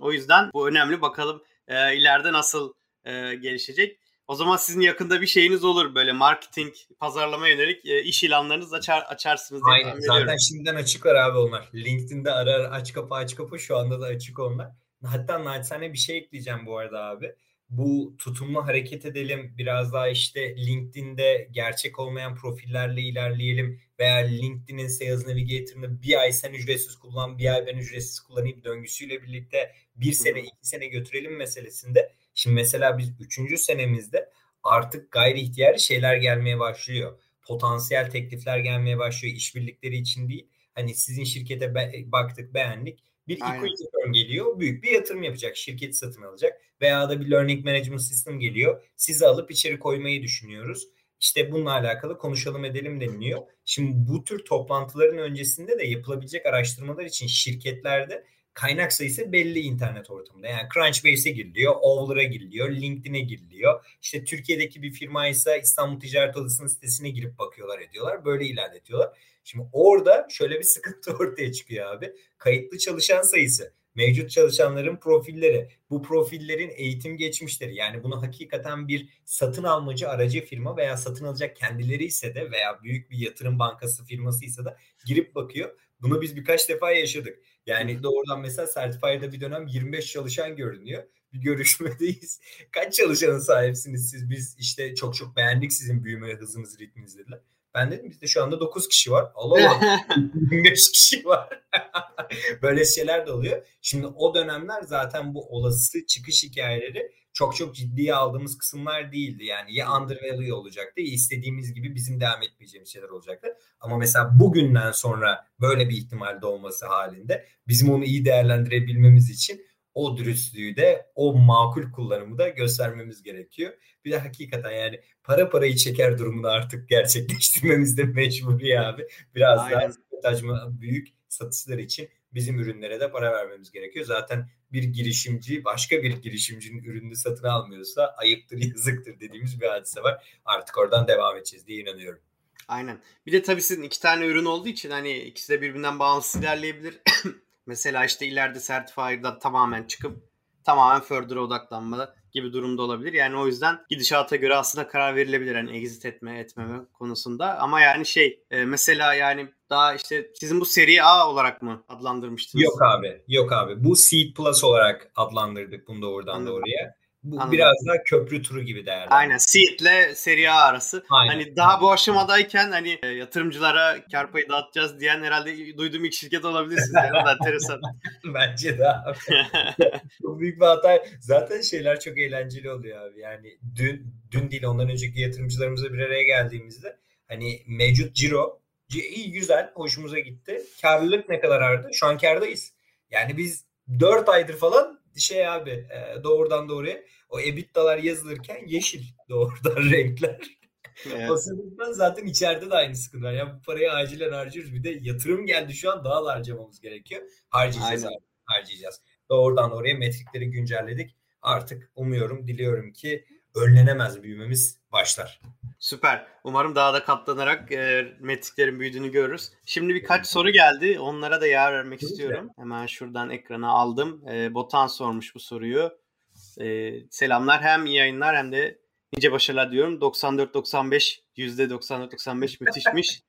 O yüzden bu önemli. Bakalım e, ileride nasıl e, gelişecek. O zaman sizin yakında bir şeyiniz olur böyle marketing, pazarlama yönelik e, iş ilanlarınızı açar, açarsınız diye Aynen zaten şimdiden açık var abi onlar. LinkedIn'de arar aç kapı aç kapı şu anda da açık onlar. Hatta naçizane bir şey ekleyeceğim bu arada abi. Bu tutumlu hareket edelim. Biraz daha işte LinkedIn'de gerçek olmayan profillerle ilerleyelim. Veya LinkedIn'in Sales Navigator'ını bir ay sen ücretsiz kullan, bir ay ben ücretsiz kullanayım döngüsüyle birlikte bir sene, iki sene götürelim meselesinde Şimdi mesela biz üçüncü senemizde artık gayri ihtiyari şeyler gelmeye başlıyor. Potansiyel teklifler gelmeye başlıyor. işbirlikleri için değil. Hani sizin şirkete be- baktık beğendik. Bir equity firm geliyor. Büyük bir yatırım yapacak. Şirketi satın alacak. Veya da bir learning management system geliyor. Sizi alıp içeri koymayı düşünüyoruz. İşte bununla alakalı konuşalım edelim deniliyor. Şimdi bu tür toplantıların öncesinde de yapılabilecek araştırmalar için şirketlerde kaynak sayısı belli internet ortamında. Yani Crunchbase'e giriliyor, Owler'a giriliyor, LinkedIn'e giriliyor. İşte Türkiye'deki bir firma ise İstanbul Ticaret Odası'nın sitesine girip bakıyorlar ediyorlar. Böyle ilerletiyorlar. Şimdi orada şöyle bir sıkıntı ortaya çıkıyor abi. Kayıtlı çalışan sayısı, mevcut çalışanların profilleri, bu profillerin eğitim geçmişleri yani bunu hakikaten bir satın almacı aracı firma veya satın alacak kendileri ise de veya büyük bir yatırım bankası firması ise de girip bakıyor. Bunu biz birkaç defa yaşadık. Yani doğrudan mesela Certifier'da bir dönem 25 çalışan görünüyor. Bir görüşmedeyiz. Kaç çalışanın sahipsiniz siz? Biz işte çok çok beğendik sizin büyüme hızınız, ritminiz dediler. Ben dedim bizde şu anda 9 kişi var. Allah Allah. 25 kişi var. Böyle şeyler de oluyor. Şimdi o dönemler zaten bu olası çıkış hikayeleri çok çok ciddiye aldığımız kısımlar değildi. Yani ya undervalue olacaktı ya istediğimiz gibi bizim devam etmeyeceğimiz şeyler olacaktı. Ama mesela bugünden sonra böyle bir ihtimal olması halinde bizim onu iyi değerlendirebilmemiz için o dürüstlüğü de o makul kullanımı da göstermemiz gerekiyor. Bir de hakikaten yani para parayı çeker durumunu artık gerçekleştirmemiz de mecburi abi. Biraz Aynen. daha büyük satışlar için bizim ürünlere de para vermemiz gerekiyor. Zaten bir girişimci başka bir girişimcinin ürününü satın almıyorsa ayıptır yazıktır dediğimiz bir hadise var. Artık oradan devam edeceğiz diye inanıyorum. Aynen. Bir de tabii sizin iki tane ürün olduğu için hani ikisi de birbirinden bağımsız ilerleyebilir. Mesela işte ileride Certifier'da tamamen çıkıp tamamen further'a odaklanma gibi durumda olabilir. Yani o yüzden gidişata göre aslında karar verilebilir hani exit etme etmeme konusunda. Ama yani şey e, mesela yani daha işte sizin bu seri A olarak mı adlandırmıştınız? Yok abi. Yok abi. Bu Seed Plus olarak adlandırdık bunu da oradan Anladım. doğruya. Bu Anladım. biraz daha köprü turu gibi değerli. Aynen. Seed'le Serie A arası. Aynen. Hani daha bu aşamadayken hani e, yatırımcılara kar payı dağıtacağız diyen herhalde duyduğum ilk şirket olabilirsiniz. Yani. enteresan. Bence de abi. çok büyük bir hata. Zaten şeyler çok eğlenceli oluyor abi. Yani dün dün değil ondan önceki yatırımcılarımızla bir araya geldiğimizde hani mevcut ciro iyi güzel hoşumuza gitti. Karlılık ne kadar arttı? Şu an kardayız. Yani biz 4 aydır falan şey abi e, doğrudan doğruya o EBITDA'lar yazılırken yeşil doğrudan renkler. Evet. sebepten zaten içeride de aynı sıkıntı var. Ya bu parayı acilen harcıyoruz. Bir de yatırım geldi şu an daha da harcamamız gerekiyor. Harcayacağız Aynen. abi. Harcayacağız. Doğrudan oraya metrikleri güncelledik. Artık umuyorum, diliyorum ki önlenemez büyümemiz başlar. Süper. Umarım daha da katlanarak e, metriklerin büyüdüğünü görürüz. Şimdi birkaç soru geldi. Onlara da yer vermek Kesinlikle. istiyorum. Hemen şuradan ekrana aldım. E, Botan sormuş bu soruyu. E, selamlar. Hem iyi yayınlar hem de nice başarılar diyorum. 94-95 %94-95 müthişmiş.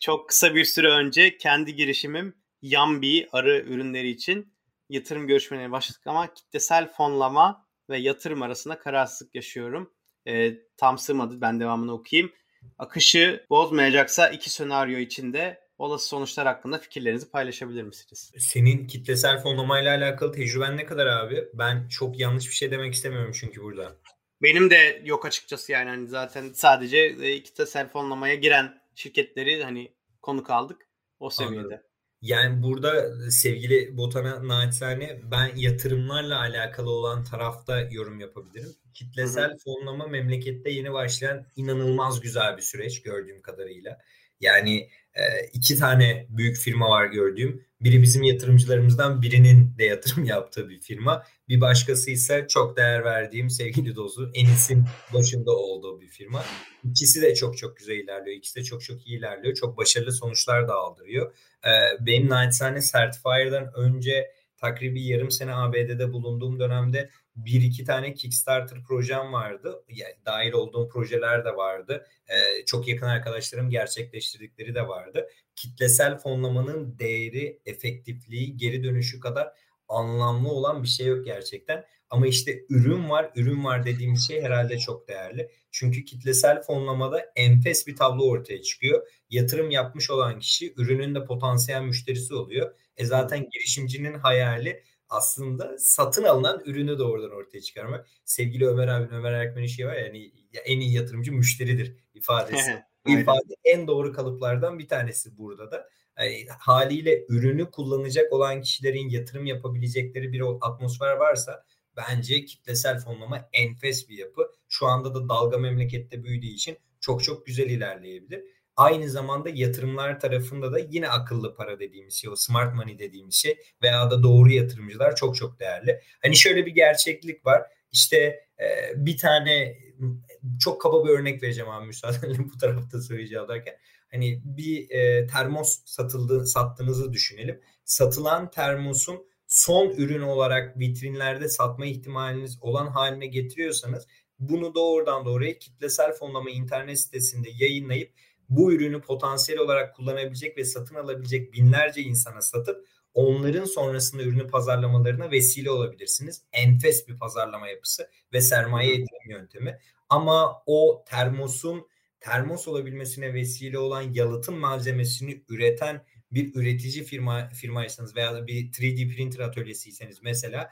Çok kısa bir süre önce kendi girişimim Yambi arı ürünleri için yatırım görüşmelerine başladık ama kitlesel fonlama ve yatırım arasında kararsızlık yaşıyorum. E, tam sığmadı. Ben devamını okuyayım. Akışı bozmayacaksa iki senaryo içinde olası sonuçlar hakkında fikirlerinizi paylaşabilir misiniz? Senin kitlesel fonlamayla alakalı tecrüben ne kadar abi? Ben çok yanlış bir şey demek istemiyorum çünkü burada. Benim de yok açıkçası yani hani zaten sadece e, kitlesel fonlamaya giren şirketleri hani konuk aldık o seviyede. Anladım. Yani burada sevgili Botan'a naçizane ben yatırımlarla alakalı olan tarafta yorum yapabilirim. Kitlesel hı hı. fonlama memlekette yeni başlayan inanılmaz güzel bir süreç gördüğüm kadarıyla. Yani e, iki tane büyük firma var gördüğüm. Biri bizim yatırımcılarımızdan birinin de yatırım yaptığı bir firma. Bir başkası ise çok değer verdiğim sevgili dostu Enis'in başında olduğu bir firma. İkisi de çok çok güzel ilerliyor. İkisi de çok çok iyi ilerliyor. Çok başarılı sonuçlar da aldırıyor. Ee, benim naçizane Certifier'dan önce takribi yarım sene ABD'de bulunduğum dönemde bir iki tane Kickstarter projem vardı. Yani dahil olduğum projeler de vardı. Ee, çok yakın arkadaşlarım gerçekleştirdikleri de vardı. Kitlesel fonlamanın değeri, efektifliği, geri dönüşü kadar anlamlı olan bir şey yok gerçekten. Ama işte ürün var, ürün var dediğimiz şey herhalde çok değerli. Çünkü kitlesel fonlamada enfes bir tablo ortaya çıkıyor. Yatırım yapmış olan kişi ürünün de potansiyel müşterisi oluyor. E zaten girişimcinin hayali aslında satın alınan ürünü doğrudan ortaya çıkarmak. Sevgili Ömer abi Ömer Erkmen'in şey var ya yani en iyi yatırımcı müşteridir ifadesi. İfade en doğru kalıplardan bir tanesi burada da. Yani haliyle ürünü kullanacak olan kişilerin yatırım yapabilecekleri bir atmosfer varsa bence kitlesel fonlama enfes bir yapı. Şu anda da dalga memlekette büyüdüğü için çok çok güzel ilerleyebilir. Aynı zamanda yatırımlar tarafında da yine akıllı para dediğimiz şey, o smart money dediğimiz şey veya da doğru yatırımcılar çok çok değerli. Hani şöyle bir gerçeklik var. İşte e, bir tane çok kaba bir örnek vereceğim abi müsaadenle bu tarafta söyleyeceğim derken. Hani bir e, termos satıldı, sattığınızı düşünelim. Satılan termosun son ürün olarak vitrinlerde satma ihtimaliniz olan haline getiriyorsanız bunu doğrudan doğruya kitlesel fonlama internet sitesinde yayınlayıp bu ürünü potansiyel olarak kullanabilecek ve satın alabilecek binlerce insana satıp onların sonrasında ürünü pazarlamalarına vesile olabilirsiniz. Enfes bir pazarlama yapısı ve sermaye yatırım yöntemi. Ama o termosun termos olabilmesine vesile olan yalıtım malzemesini üreten bir üretici firma firmaysanız veya da bir 3D printer atölyesiyseniz mesela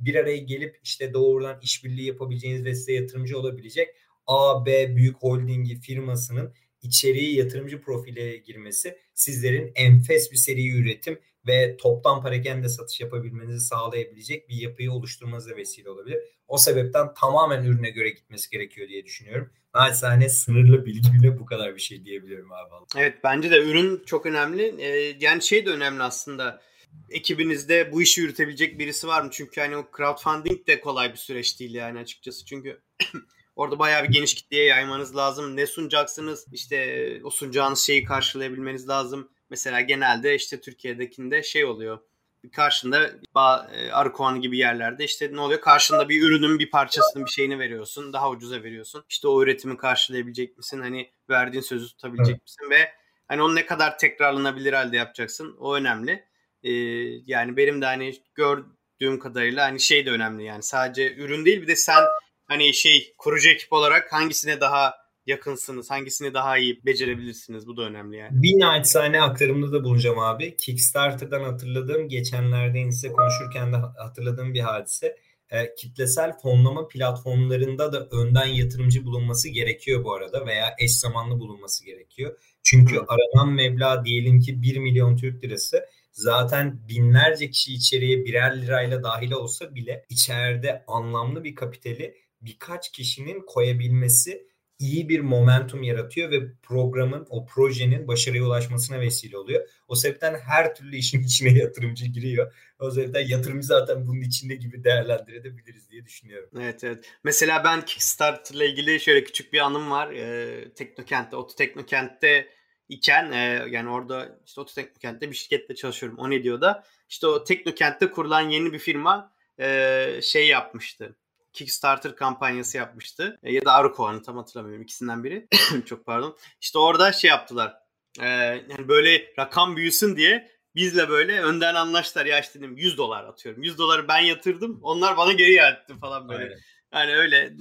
bir araya gelip işte doğrudan işbirliği yapabileceğiniz ve size yatırımcı olabilecek A, B büyük holdingi firmasının içeriği yatırımcı profile girmesi sizlerin enfes bir seri üretim ve toptan parakende satış yapabilmenizi sağlayabilecek bir yapıyı oluşturmanıza vesile olabilir. O sebepten tamamen ürüne göre gitmesi gerekiyor diye düşünüyorum. Naçizane sınırlı bilgiyle bu kadar bir şey diyebilirim abi. Evet bence de ürün çok önemli. Ee, yani şey de önemli aslında. Ekibinizde bu işi yürütebilecek birisi var mı? Çünkü hani o crowdfunding de kolay bir süreç değil yani açıkçası. Çünkü Orada bayağı bir geniş kitleye yaymanız lazım. Ne sunacaksınız? İşte o sunacağınız şeyi karşılayabilmeniz lazım. Mesela genelde işte Türkiye'dekinde şey oluyor. karşında e, Arkoğan gibi yerlerde işte ne oluyor? Karşında bir ürünün bir parçasının bir şeyini veriyorsun. Daha ucuza veriyorsun. İşte o üretimi karşılayabilecek misin? Hani verdiğin sözü tutabilecek evet. misin? Ve hani onu ne kadar tekrarlanabilir halde yapacaksın? O önemli. Ee, yani benim de hani gördüğüm kadarıyla hani şey de önemli yani sadece ürün değil bir de sen hani şey kurucu ekip olarak hangisine daha yakınsınız? Hangisini daha iyi becerebilirsiniz? Bu da önemli yani. Bir naçizane aktarımda da bulunacağım abi. Kickstarter'dan hatırladığım, geçenlerde size konuşurken de hatırladığım bir hadise. E, kitlesel fonlama platformlarında da önden yatırımcı bulunması gerekiyor bu arada veya eş zamanlı bulunması gerekiyor. Çünkü Hı. aranan meblağ diyelim ki 1 milyon Türk lirası zaten binlerce kişi içeriye birer lirayla dahil olsa bile içeride anlamlı bir kapitali birkaç kişinin koyabilmesi iyi bir momentum yaratıyor ve programın, o projenin başarıya ulaşmasına vesile oluyor. O sebepten her türlü işin içine yatırımcı giriyor. O sebepten yatırımcı zaten bunun içinde gibi değerlendirebiliriz diye düşünüyorum. Evet evet. Mesela ben Kickstarter ile ilgili şöyle küçük bir anım var. Ee, Teknokent'te, Oto Teknokent'te iken e, yani orada işte Oto Teknokent'te bir şirkette çalışıyorum. O ne diyor da işte o Teknokent'te kurulan yeni bir firma e, şey yapmıştı Kickstarter kampanyası yapmıştı. E, ya da Aruko'nun tam hatırlamıyorum ikisinden biri. Çok pardon. İşte orada şey yaptılar. E, yani böyle rakam büyüsün diye bizle böyle önden anlaştılar. Ya işte dedim 100 dolar atıyorum. 100 doları ben yatırdım. Onlar bana geri iade falan böyle. Aynen. Yani öyle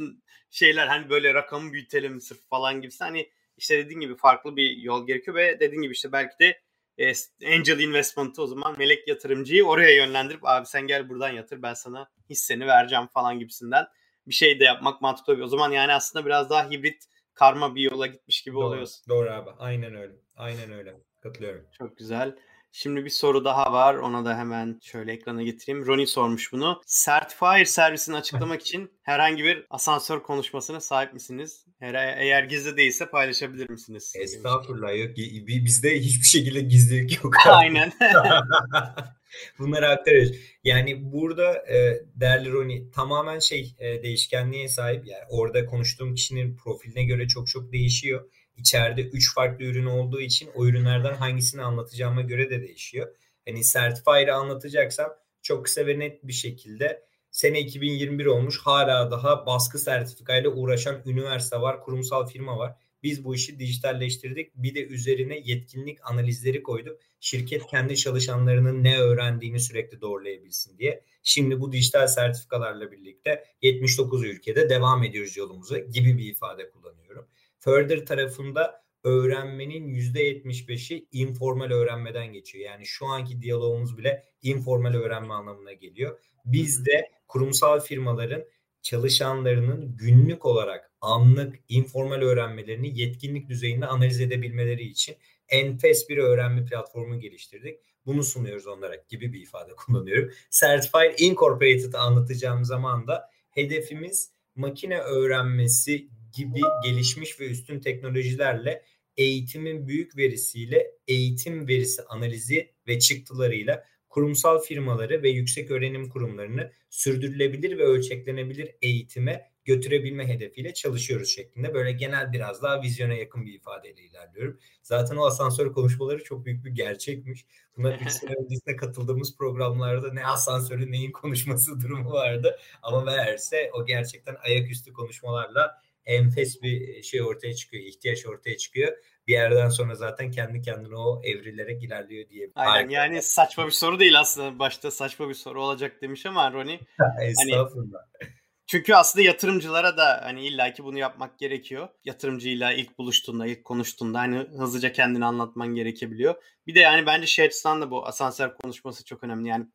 şeyler hani böyle rakamı büyütelim sırf falan gibisi. Hani işte dediğin gibi farklı bir yol gerekiyor ve dediğin gibi işte belki de e, angel investment'ı o zaman melek yatırımcıyı oraya yönlendirip abi sen gel buradan yatır ben sana hisseni vereceğim falan gibisinden bir şey de yapmak mantıklı. O zaman yani aslında biraz daha hibrit karma bir yola gitmiş gibi doğru, oluyorsun. Doğru abi. Aynen öyle. Aynen öyle. Katılıyorum. Çok güzel. Şimdi bir soru daha var. Ona da hemen şöyle ekrana getireyim. Ronnie sormuş bunu. Certifier servisini açıklamak için herhangi bir asansör konuşmasına sahip misiniz? Eğer gizli değilse paylaşabilir misiniz? Estağfurullah yok. Bizde hiçbir şekilde gizlilik yok. Aynen. Bunları aktarıyoruz. Yani burada e, değerli Roni tamamen şey e, değişkenliğe sahip. Yani orada konuştuğum kişinin profiline göre çok çok değişiyor. İçeride 3 farklı ürün olduğu için o ürünlerden hangisini anlatacağıma göre de değişiyor. Hani Certifier'ı anlatacaksam çok kısa ve net bir şekilde sene 2021 olmuş hala daha baskı sertifikayla uğraşan üniversite var, kurumsal firma var. Biz bu işi dijitalleştirdik. Bir de üzerine yetkinlik analizleri koyduk. Şirket kendi çalışanlarının ne öğrendiğini sürekli doğrulayabilsin diye. Şimdi bu dijital sertifikalarla birlikte 79 ülkede devam ediyoruz yolumuza gibi bir ifade kullanıyorum. Further tarafında öğrenmenin %75'i informal öğrenmeden geçiyor. Yani şu anki diyalogumuz bile informal öğrenme anlamına geliyor. Biz de kurumsal firmaların çalışanlarının günlük olarak anlık informal öğrenmelerini yetkinlik düzeyinde analiz edebilmeleri için enfes bir öğrenme platformu geliştirdik. Bunu sunuyoruz onlara gibi bir ifade kullanıyorum. Certified Incorporated anlatacağım zaman da hedefimiz makine öğrenmesi gibi gelişmiş ve üstün teknolojilerle eğitimin büyük verisiyle eğitim verisi analizi ve çıktılarıyla kurumsal firmaları ve yüksek öğrenim kurumlarını sürdürülebilir ve ölçeklenebilir eğitime götürebilme hedefiyle çalışıyoruz şeklinde. Böyle genel biraz daha vizyona yakın bir ifadeyle ilerliyorum. Zaten o asansör konuşmaları çok büyük bir gerçekmiş. Bunlar 3 sene öncesinde katıldığımız programlarda ne asansörü neyin konuşması durumu vardı. Ama meğerse o gerçekten ayaküstü konuşmalarla enfes bir şey ortaya çıkıyor, ihtiyaç ortaya çıkıyor. Bir yerden sonra zaten kendi kendine o evrilerek ilerliyor diye. Aynen Harika. yani saçma bir soru değil aslında. Başta saçma bir soru olacak demiş ama Roni. Estağfurullah. Hani, çünkü aslında yatırımcılara da hani illaki bunu yapmak gerekiyor. Yatırımcıyla ilk buluştuğunda, ilk konuştuğunda hani hızlıca kendini anlatman gerekebiliyor. Bir de yani bence şey açısından da bu asansör konuşması çok önemli. Yani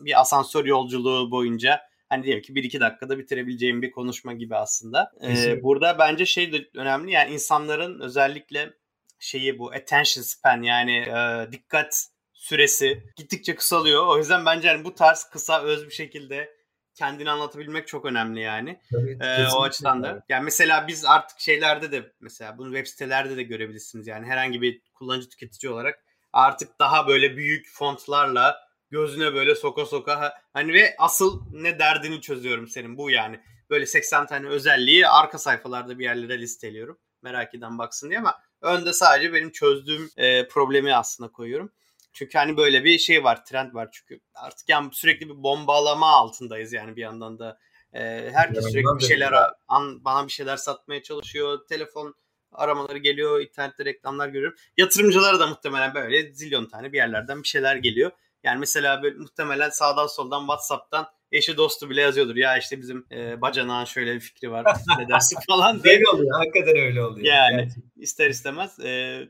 bir asansör yolculuğu boyunca hani diyelim ki 1-2 dakikada bitirebileceğim bir konuşma gibi aslında. Ee, burada bence şey de önemli yani insanların özellikle şeyi bu attention span yani e, dikkat süresi gittikçe kısalıyor. O yüzden bence yani bu tarz kısa öz bir şekilde kendini anlatabilmek çok önemli yani. Tabii, ee, o açıdan da. Yani mesela biz artık şeylerde de mesela bunu web sitelerde de görebilirsiniz. Yani herhangi bir kullanıcı tüketici olarak artık daha böyle büyük fontlarla gözüne böyle soka soka hani ve asıl ne derdini çözüyorum senin bu yani. Böyle 80 tane özelliği arka sayfalarda bir yerlere listeliyorum. Merak eden baksın diye ama önde sadece benim çözdüğüm e, problemi aslında koyuyorum. Çünkü hani böyle bir şey var, trend var çünkü artık yani sürekli bir bombalama altındayız yani bir yandan da. E, herkes sürekli bir şeyler an, bana bir şeyler satmaya çalışıyor. Telefon aramaları geliyor, internette reklamlar görüyorum. Yatırımcılara da muhtemelen böyle zilyon tane bir yerlerden bir şeyler geliyor. Yani mesela böyle muhtemelen sağdan soldan WhatsApp'tan eşi dostu bile yazıyordur. Ya işte bizim e, bacanağın şöyle bir fikri var. Ne dersin falan diye. Öyle oluyor. Hakikaten öyle oluyor. Yani Gerçekten. ister istemez. E,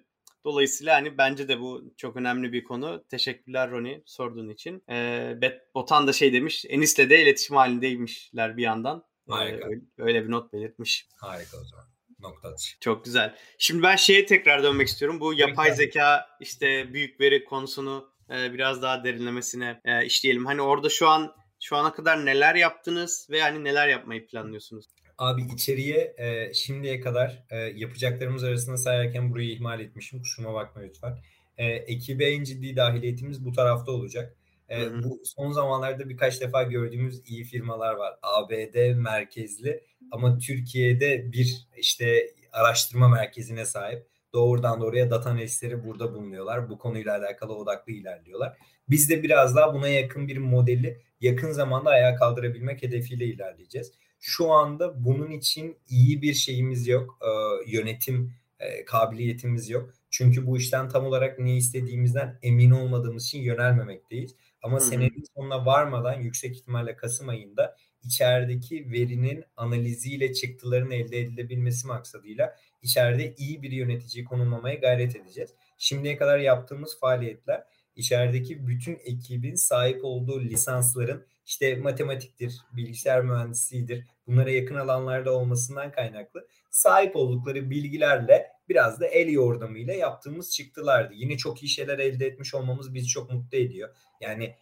dolayısıyla hani bence de bu çok önemli bir konu. Teşekkürler Roni sorduğun için. E, Bet Botan da şey demiş. Enis'le de iletişim halindeymişler bir yandan. Harika. E, öyle bir not belirtmiş. Harika o zaman nokta atışı. Çok güzel. Şimdi ben şeye tekrar dönmek istiyorum. Bu yapay zeka işte büyük veri konusunu e, biraz daha derinlemesine e, işleyelim. Hani orada şu an şu ana kadar neler yaptınız ve hani neler yapmayı planlıyorsunuz? Abi içeriye e, şimdiye kadar e, yapacaklarımız arasında sayarken burayı ihmal etmişim. Kusuruma bakma lütfen. E, ekibe en ciddi dahiliyetimiz bu tarafta olacak. E, bu son zamanlarda birkaç defa gördüğümüz iyi firmalar var. ABD merkezli ama Türkiye'de bir işte araştırma merkezine sahip. Doğrudan doğruya data analistleri burada bulunuyorlar. Bu konuyla alakalı odaklı ilerliyorlar. Biz de biraz daha buna yakın bir modeli yakın zamanda ayağa kaldırabilmek hedefiyle ilerleyeceğiz. Şu anda bunun için iyi bir şeyimiz yok. Ee, yönetim e, kabiliyetimiz yok. Çünkü bu işten tam olarak ne istediğimizden emin olmadığımız için yönelmemekteyiz. Ama Hı-hı. senenin sonuna varmadan yüksek ihtimalle Kasım ayında içerideki verinin analiziyle çıktıların elde edilebilmesi maksadıyla içeride iyi bir yönetici konumlamaya gayret edeceğiz. Şimdiye kadar yaptığımız faaliyetler içerideki bütün ekibin sahip olduğu lisansların işte matematiktir, bilgisayar mühendisliğidir bunlara yakın alanlarda olmasından kaynaklı sahip oldukları bilgilerle biraz da el yordamıyla yaptığımız çıktılardı. Yine çok iyi şeyler elde etmiş olmamız bizi çok mutlu ediyor. Yani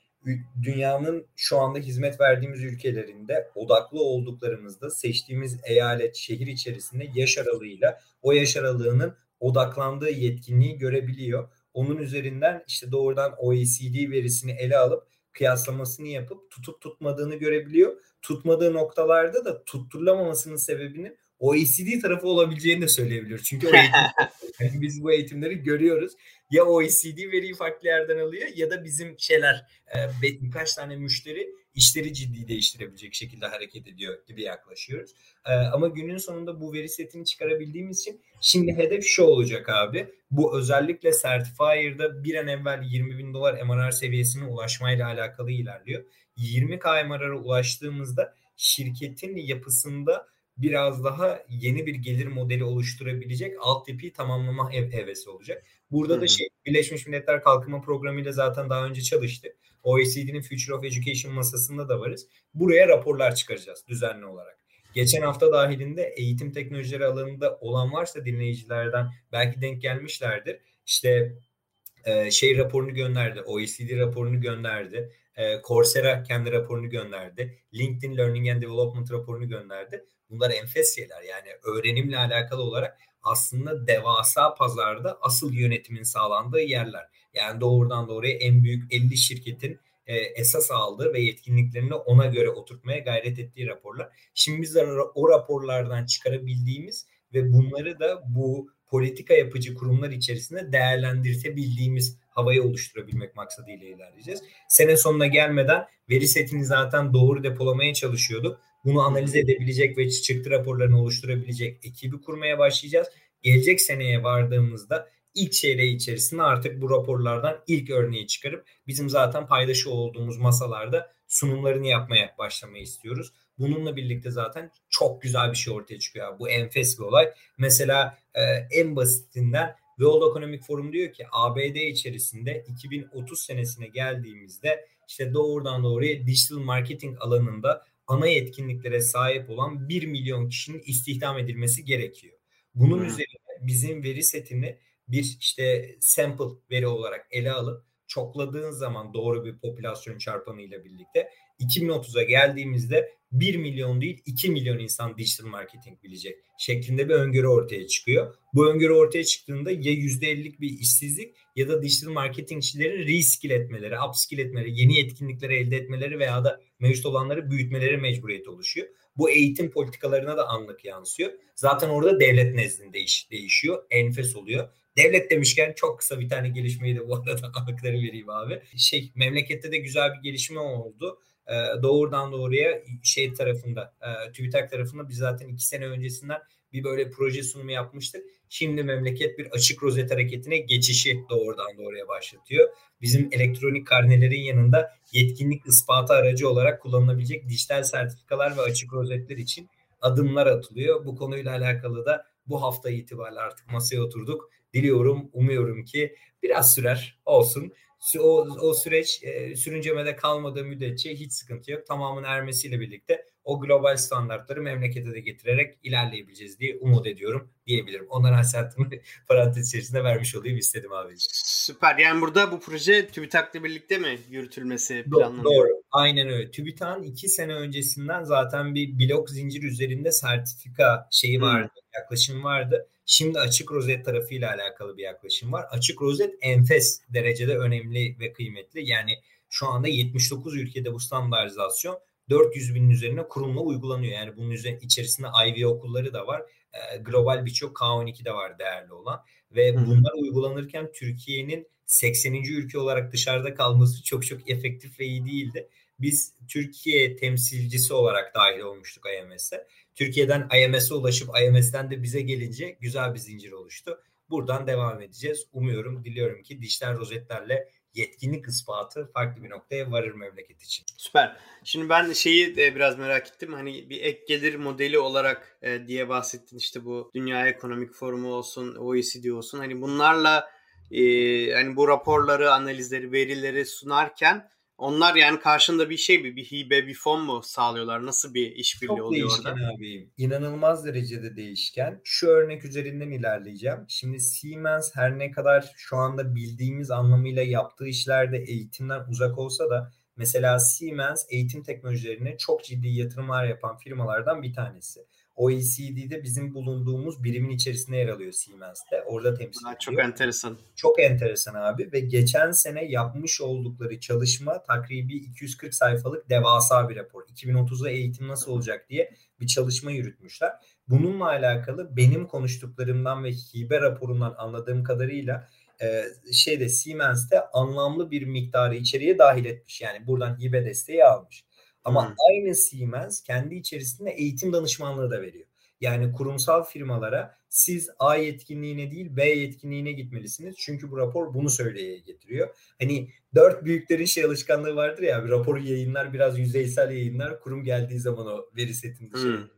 dünyanın şu anda hizmet verdiğimiz ülkelerinde odaklı olduklarımızda seçtiğimiz eyalet, şehir içerisinde yaş aralığıyla o yaş aralığının odaklandığı yetkinliği görebiliyor. Onun üzerinden işte doğrudan OECD verisini ele alıp kıyaslamasını yapıp tutup tutmadığını görebiliyor. Tutmadığı noktalarda da tutturulamamasının sebebinin OECD tarafı olabileceğini de söyleyebiliyoruz. Çünkü yani biz bu eğitimleri görüyoruz. Ya OECD veriyi farklı yerden alıyor ya da bizim şeyler e, birkaç tane müşteri işleri ciddi değiştirebilecek şekilde hareket ediyor gibi yaklaşıyoruz. E, ama günün sonunda bu veri setini çıkarabildiğimiz için şimdi hedef şu olacak abi. Bu özellikle Certifier'da bir an evvel 20 bin dolar MRR seviyesine ulaşmayla alakalı ilerliyor. 20K MRR'a ulaştığımızda şirketin yapısında biraz daha yeni bir gelir modeli oluşturabilecek altyapıyı tamamlama hev hevesi olacak. Burada Hı-hı. da şey Birleşmiş Milletler Kalkınma Programı ile zaten daha önce çalıştık. OECD'nin Future of Education masasında da varız. Buraya raporlar çıkaracağız düzenli olarak. Geçen hafta dahilinde eğitim teknolojileri alanında olan varsa dinleyicilerden belki denk gelmişlerdir. İşte e, şey raporunu gönderdi, OECD raporunu gönderdi. E, Coursera kendi raporunu gönderdi. LinkedIn Learning and Development raporunu gönderdi. Bunlar enfes şeyler yani öğrenimle alakalı olarak aslında devasa pazarda asıl yönetimin sağlandığı yerler. Yani doğrudan doğruya en büyük 50 şirketin e, esas aldığı ve yetkinliklerini ona göre oturtmaya gayret ettiği raporlar. Şimdi biz o raporlardan çıkarabildiğimiz ve bunları da bu politika yapıcı kurumlar içerisinde değerlendirtebildiğimiz havayı oluşturabilmek maksadıyla ilerleyeceğiz. Sene sonuna gelmeden veri setini zaten doğru depolamaya çalışıyorduk. Bunu analiz edebilecek ve çıktı raporlarını oluşturabilecek ekibi kurmaya başlayacağız. Gelecek seneye vardığımızda ilk çeyreği içerisinde artık bu raporlardan ilk örneği çıkarıp bizim zaten paydaşı olduğumuz masalarda sunumlarını yapmaya başlamayı istiyoruz. Bununla birlikte zaten çok güzel bir şey ortaya çıkıyor. Bu enfes bir olay. Mesela e, en basitinden World Economic Forum diyor ki ABD içerisinde 2030 senesine geldiğimizde işte doğrudan doğruya digital marketing alanında ana yetkinliklere sahip olan 1 milyon kişinin istihdam edilmesi gerekiyor. Bunun hmm. üzerine bizim veri setini bir işte sample veri olarak ele alıp çokladığın zaman doğru bir popülasyon çarpanı ile birlikte 2030'a geldiğimizde 1 milyon değil 2 milyon insan digital marketing bilecek şeklinde bir öngörü ortaya çıkıyor. Bu öngörü ortaya çıktığında ya %50'lik bir işsizlik ya da digital marketingçilerin reskill etmeleri, upskill etmeleri, yeni yetkinlikleri elde etmeleri veya da mevcut olanları büyütmeleri mecburiyeti oluşuyor. Bu eğitim politikalarına da anlık yansıyor. Zaten orada devlet nezdinde iş değişiyor. Enfes oluyor Devlet demişken çok kısa bir tane gelişmeyi de bu arada aktarı vereyim abi. Şey memlekette de güzel bir gelişme oldu. Ee, doğrudan doğruya şey tarafında, e, TÜBİTAK tarafında biz zaten iki sene öncesinden bir böyle proje sunumu yapmıştık. Şimdi memleket bir açık rozet hareketine geçişi doğrudan doğruya başlatıyor. Bizim elektronik karnelerin yanında yetkinlik ispatı aracı olarak kullanılabilecek dijital sertifikalar ve açık rozetler için adımlar atılıyor. Bu konuyla alakalı da bu hafta itibariyle artık masaya oturduk. Diliyorum, umuyorum ki biraz sürer olsun. O, o süreç e, sürüncemede kalmadığı müddetçe hiç sıkıntı yok. Tamamının ermesiyle birlikte o global standartları memlekete de getirerek ilerleyebileceğiz diye umut ediyorum diyebilirim. Ondan nasihatımı parantez içerisinde vermiş olayım istedim abi. Süper. Yani burada bu proje TÜBİTAK'la birlikte mi yürütülmesi planlanıyor? Doğru. Aynen öyle. TÜBİTAK'ın iki sene öncesinden zaten bir blok zincir üzerinde sertifika şeyi vardı, hmm. yaklaşım vardı. Şimdi açık rozet tarafıyla alakalı bir yaklaşım var. Açık rozet enfes derecede önemli ve kıymetli. Yani şu anda 79 ülkede bu standartizasyon 400 binin üzerine kurumla uygulanıyor. Yani bunun üzerine içerisinde IV okulları da var. E, global birçok K12 de var değerli olan. Ve Hı. bunlar uygulanırken Türkiye'nin 80. ülke olarak dışarıda kalması çok çok efektif ve iyi değildi. Biz Türkiye temsilcisi olarak dahil olmuştuk IMS'e. Türkiye'den IMS'e ulaşıp IMS'ten de bize gelince güzel bir zincir oluştu. Buradan devam edeceğiz. Umuyorum, diliyorum ki dijital rozetlerle yetkinlik ispatı farklı bir noktaya varır memleket için. Süper. Şimdi ben şeyi de biraz merak ettim. Hani bir ek gelir modeli olarak e, diye bahsettin. İşte bu Dünya Ekonomik Forumu olsun, OECD olsun. Hani bunlarla e, hani bu raporları, analizleri, verileri sunarken onlar yani karşında bir şey bir, bir hibe, bir fon mu sağlıyorlar? Nasıl bir işbirliği Çok oluyor değişken orada? abi. İnanılmaz derecede değişken. Şu örnek üzerinden ilerleyeceğim. Şimdi Siemens her ne kadar şu anda bildiğimiz anlamıyla yaptığı işlerde eğitimden uzak olsa da mesela Siemens eğitim teknolojilerine çok ciddi yatırımlar yapan firmalardan bir tanesi. OECD'de bizim bulunduğumuz birimin içerisinde yer alıyor Siemens'te. Orada temsil ediyor. Çok enteresan. Çok enteresan abi ve geçen sene yapmış oldukları çalışma takribi 240 sayfalık devasa bir rapor. 2030'da eğitim nasıl olacak diye bir çalışma yürütmüşler. Bununla alakalı benim konuştuklarımdan ve hibe raporundan anladığım kadarıyla e, şeyde Siemens'te anlamlı bir miktarı içeriye dahil etmiş. Yani buradan hibe desteği almış. Ama hmm. aynı Siemens kendi içerisinde eğitim danışmanlığı da veriyor. Yani kurumsal firmalara siz A yetkinliğine değil B yetkinliğine gitmelisiniz. Çünkü bu rapor bunu söyleye getiriyor. Hani dört büyüklerin şey alışkanlığı vardır ya bir raporu yayınlar biraz yüzeysel yayınlar kurum geldiği zaman o veri setini dışarı hmm.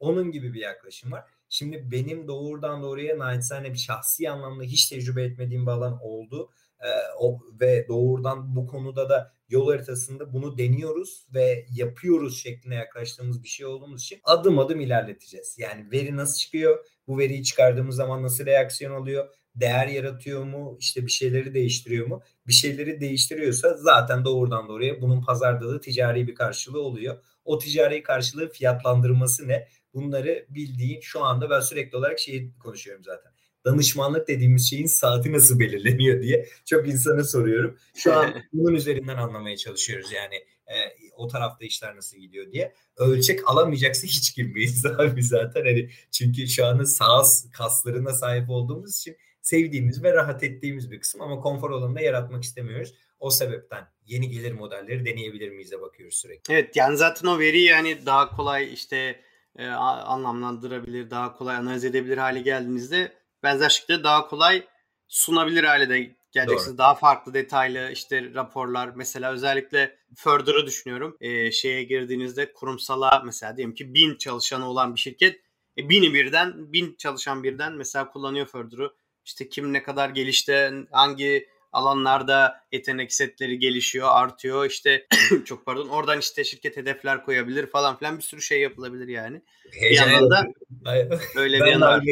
Onun gibi bir yaklaşım var. Şimdi benim doğrudan doğruya naçizane bir şahsi anlamda hiç tecrübe etmediğim bir alan oldu. Ee, o, ve doğrudan bu konuda da yol haritasında bunu deniyoruz ve yapıyoruz şeklinde yaklaştığımız bir şey olduğumuz için adım adım ilerleteceğiz. Yani veri nasıl çıkıyor? Bu veriyi çıkardığımız zaman nasıl reaksiyon oluyor? Değer yaratıyor mu? İşte bir şeyleri değiştiriyor mu? Bir şeyleri değiştiriyorsa zaten doğrudan doğruya bunun pazarda da ticari bir karşılığı oluyor. O ticari karşılığı fiyatlandırması ne? Bunları bildiğin şu anda ben sürekli olarak şeyi konuşuyorum zaten danışmanlık dediğimiz şeyin saati nasıl belirleniyor diye çok insana soruyorum. Şu an bunun üzerinden anlamaya çalışıyoruz yani e, o tarafta işler nasıl gidiyor diye. Ölçek alamayacaksa hiç girmeyiz abi zaten hani çünkü şu anda sağız kaslarına sahip olduğumuz için sevdiğimiz ve rahat ettiğimiz bir kısım ama konfor alanında yaratmak istemiyoruz. O sebepten yeni gelir modelleri deneyebilir miyiz de bakıyoruz sürekli. Evet yani zaten o veriyi yani daha kolay işte e, anlamlandırabilir, daha kolay analiz edebilir hale geldiğinizde benzer şekilde daha kolay sunabilir hale de geleceksiniz. Doğru. Daha farklı detaylı işte raporlar mesela özellikle Further'ı düşünüyorum. E, şeye girdiğinizde kurumsala mesela diyelim ki bin çalışanı olan bir şirket e, bini birden bin çalışan birden mesela kullanıyor Further'ı. İşte kim ne kadar gelişti, hangi alanlarda yetenek setleri gelişiyor, artıyor. İşte çok pardon. Oradan işte şirket hedefler koyabilir falan filan bir sürü şey yapılabilir yani. Heyecan bir yandan da öyle bir yandan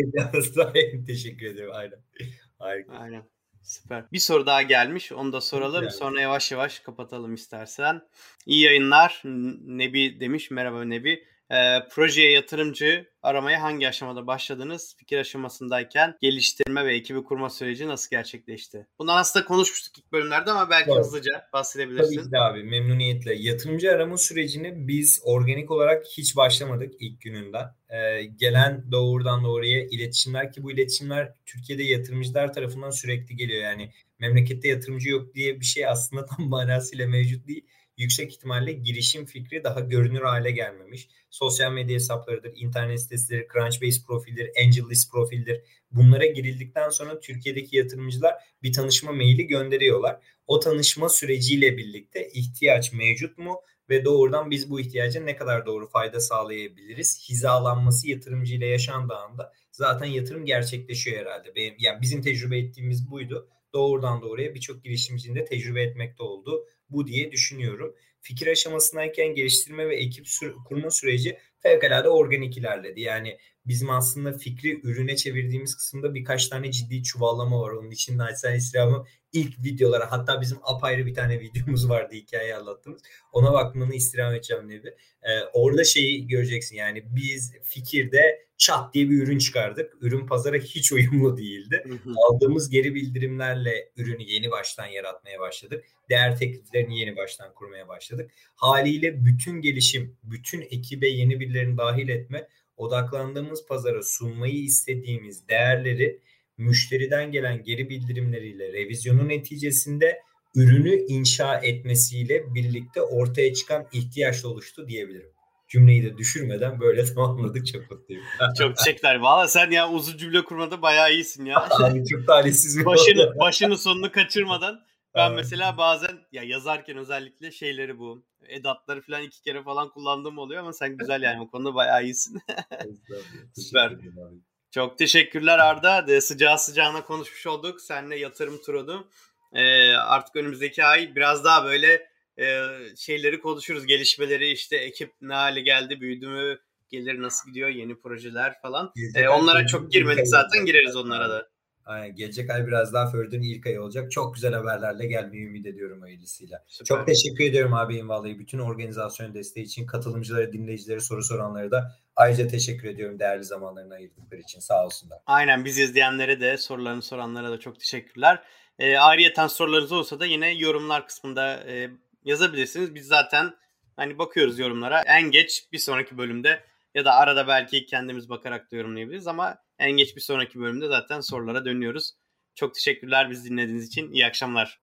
Teşekkür ederim. Aynen. Harika. Aynen. Süper. Bir soru daha gelmiş. Onu da soralım. Yani. Sonra yavaş yavaş kapatalım istersen. İyi yayınlar. Nebi demiş. Merhaba Nebi. E, projeye yatırımcı aramaya hangi aşamada başladınız? Fikir aşamasındayken geliştirme ve ekibi kurma süreci nasıl gerçekleşti? Bundan aslında konuşmuştuk ilk bölümlerde ama belki Doğru. hızlıca bahsedebilirsin. Tabii ki abi memnuniyetle. Yatırımcı arama sürecini biz organik olarak hiç başlamadık ilk gününden. Ee, gelen doğrudan doğruya iletişimler ki bu iletişimler Türkiye'de yatırımcılar tarafından sürekli geliyor. Yani memlekette yatırımcı yok diye bir şey aslında tam manasıyla mevcut değil. Yüksek ihtimalle girişim fikri daha görünür hale gelmemiş. Sosyal medya hesaplarıdır, internet siteleri, Crunchbase profildir, AngelList profildir. Bunlara girildikten sonra Türkiye'deki yatırımcılar bir tanışma maili gönderiyorlar. O tanışma süreciyle birlikte ihtiyaç mevcut mu ve doğrudan biz bu ihtiyaca ne kadar doğru fayda sağlayabiliriz? Hizalanması yatırımcıyla yaşandığı anda zaten yatırım gerçekleşiyor herhalde. Benim, yani bizim tecrübe ettiğimiz buydu. Doğrudan doğruya birçok girişimcinin de tecrübe etmekte oldu bu diye düşünüyorum. Fikir aşamasındayken geliştirme ve ekip sü- kurma süreci fevkalade organik ilerledi. Yani bizim aslında fikri ürüne çevirdiğimiz kısımda birkaç tane ciddi çuvallama var. Onun için Naçizane İslam'ın ilk videolara hatta bizim apayrı bir tane videomuz vardı hikaye anlattığımız. Ona bakmanı istirham edeceğim Nebi. Ee, orada şeyi göreceksin yani biz fikirde çat diye bir ürün çıkardık. Ürün pazara hiç uyumlu değildi. Aldığımız geri bildirimlerle ürünü yeni baştan yaratmaya başladık. Değer tekliflerini yeni baştan kurmaya başladık. Haliyle bütün gelişim, bütün ekibe yeni birilerini dahil etme, odaklandığımız pazara sunmayı istediğimiz değerleri müşteriden gelen geri bildirimleriyle revizyonun neticesinde ürünü inşa etmesiyle birlikte ortaya çıkan ihtiyaç oluştu diyebilirim. Cümleyi de düşürmeden böyle tamamladık mutluyum. çok teşekkürler. Valla sen ya uzun cümle kurmada bayağı iyisin ya. Yani çok talihsiz bir başını, başını sonunu kaçırmadan ben mesela bazen ya yazarken özellikle şeyleri bu edatları falan iki kere falan kullandığım oluyor ama sen güzel yani o konuda bayağı iyisin. Süper. Çok teşekkürler Arda. De sıcağı sıcağına konuşmuş olduk. Seninle yatırım turu. Ee, artık önümüzdeki ay biraz daha böyle e, şeyleri konuşuruz. Gelişmeleri işte ekip ne hale geldi, büyüdü mü, gelir nasıl gidiyor, yeni projeler falan. Ee, onlara çok girmedik zaten gireriz onlara da. Aynen. Gelecek ay biraz daha Förd'ün ilk ayı olacak. Çok güzel haberlerle gelmeyi ümit ediyorum hayırlısıyla. Süper. Çok teşekkür ediyorum abi vallahi bütün organizasyon desteği için katılımcılara, dinleyicilere, soru soranlara da ayrıca teşekkür ediyorum değerli zamanlarını ayırdıkları için. Sağ olsunlar. Aynen biz izleyenlere de sorularını soranlara da çok teşekkürler. E, ayrıyeten sorularınız olsa da yine yorumlar kısmında e, yazabilirsiniz. Biz zaten hani bakıyoruz yorumlara. En geç bir sonraki bölümde ya da arada belki kendimiz bakarak da yorumlayabiliriz ama en geç bir sonraki bölümde zaten sorulara dönüyoruz. Çok teşekkürler biz dinlediğiniz için. İyi akşamlar.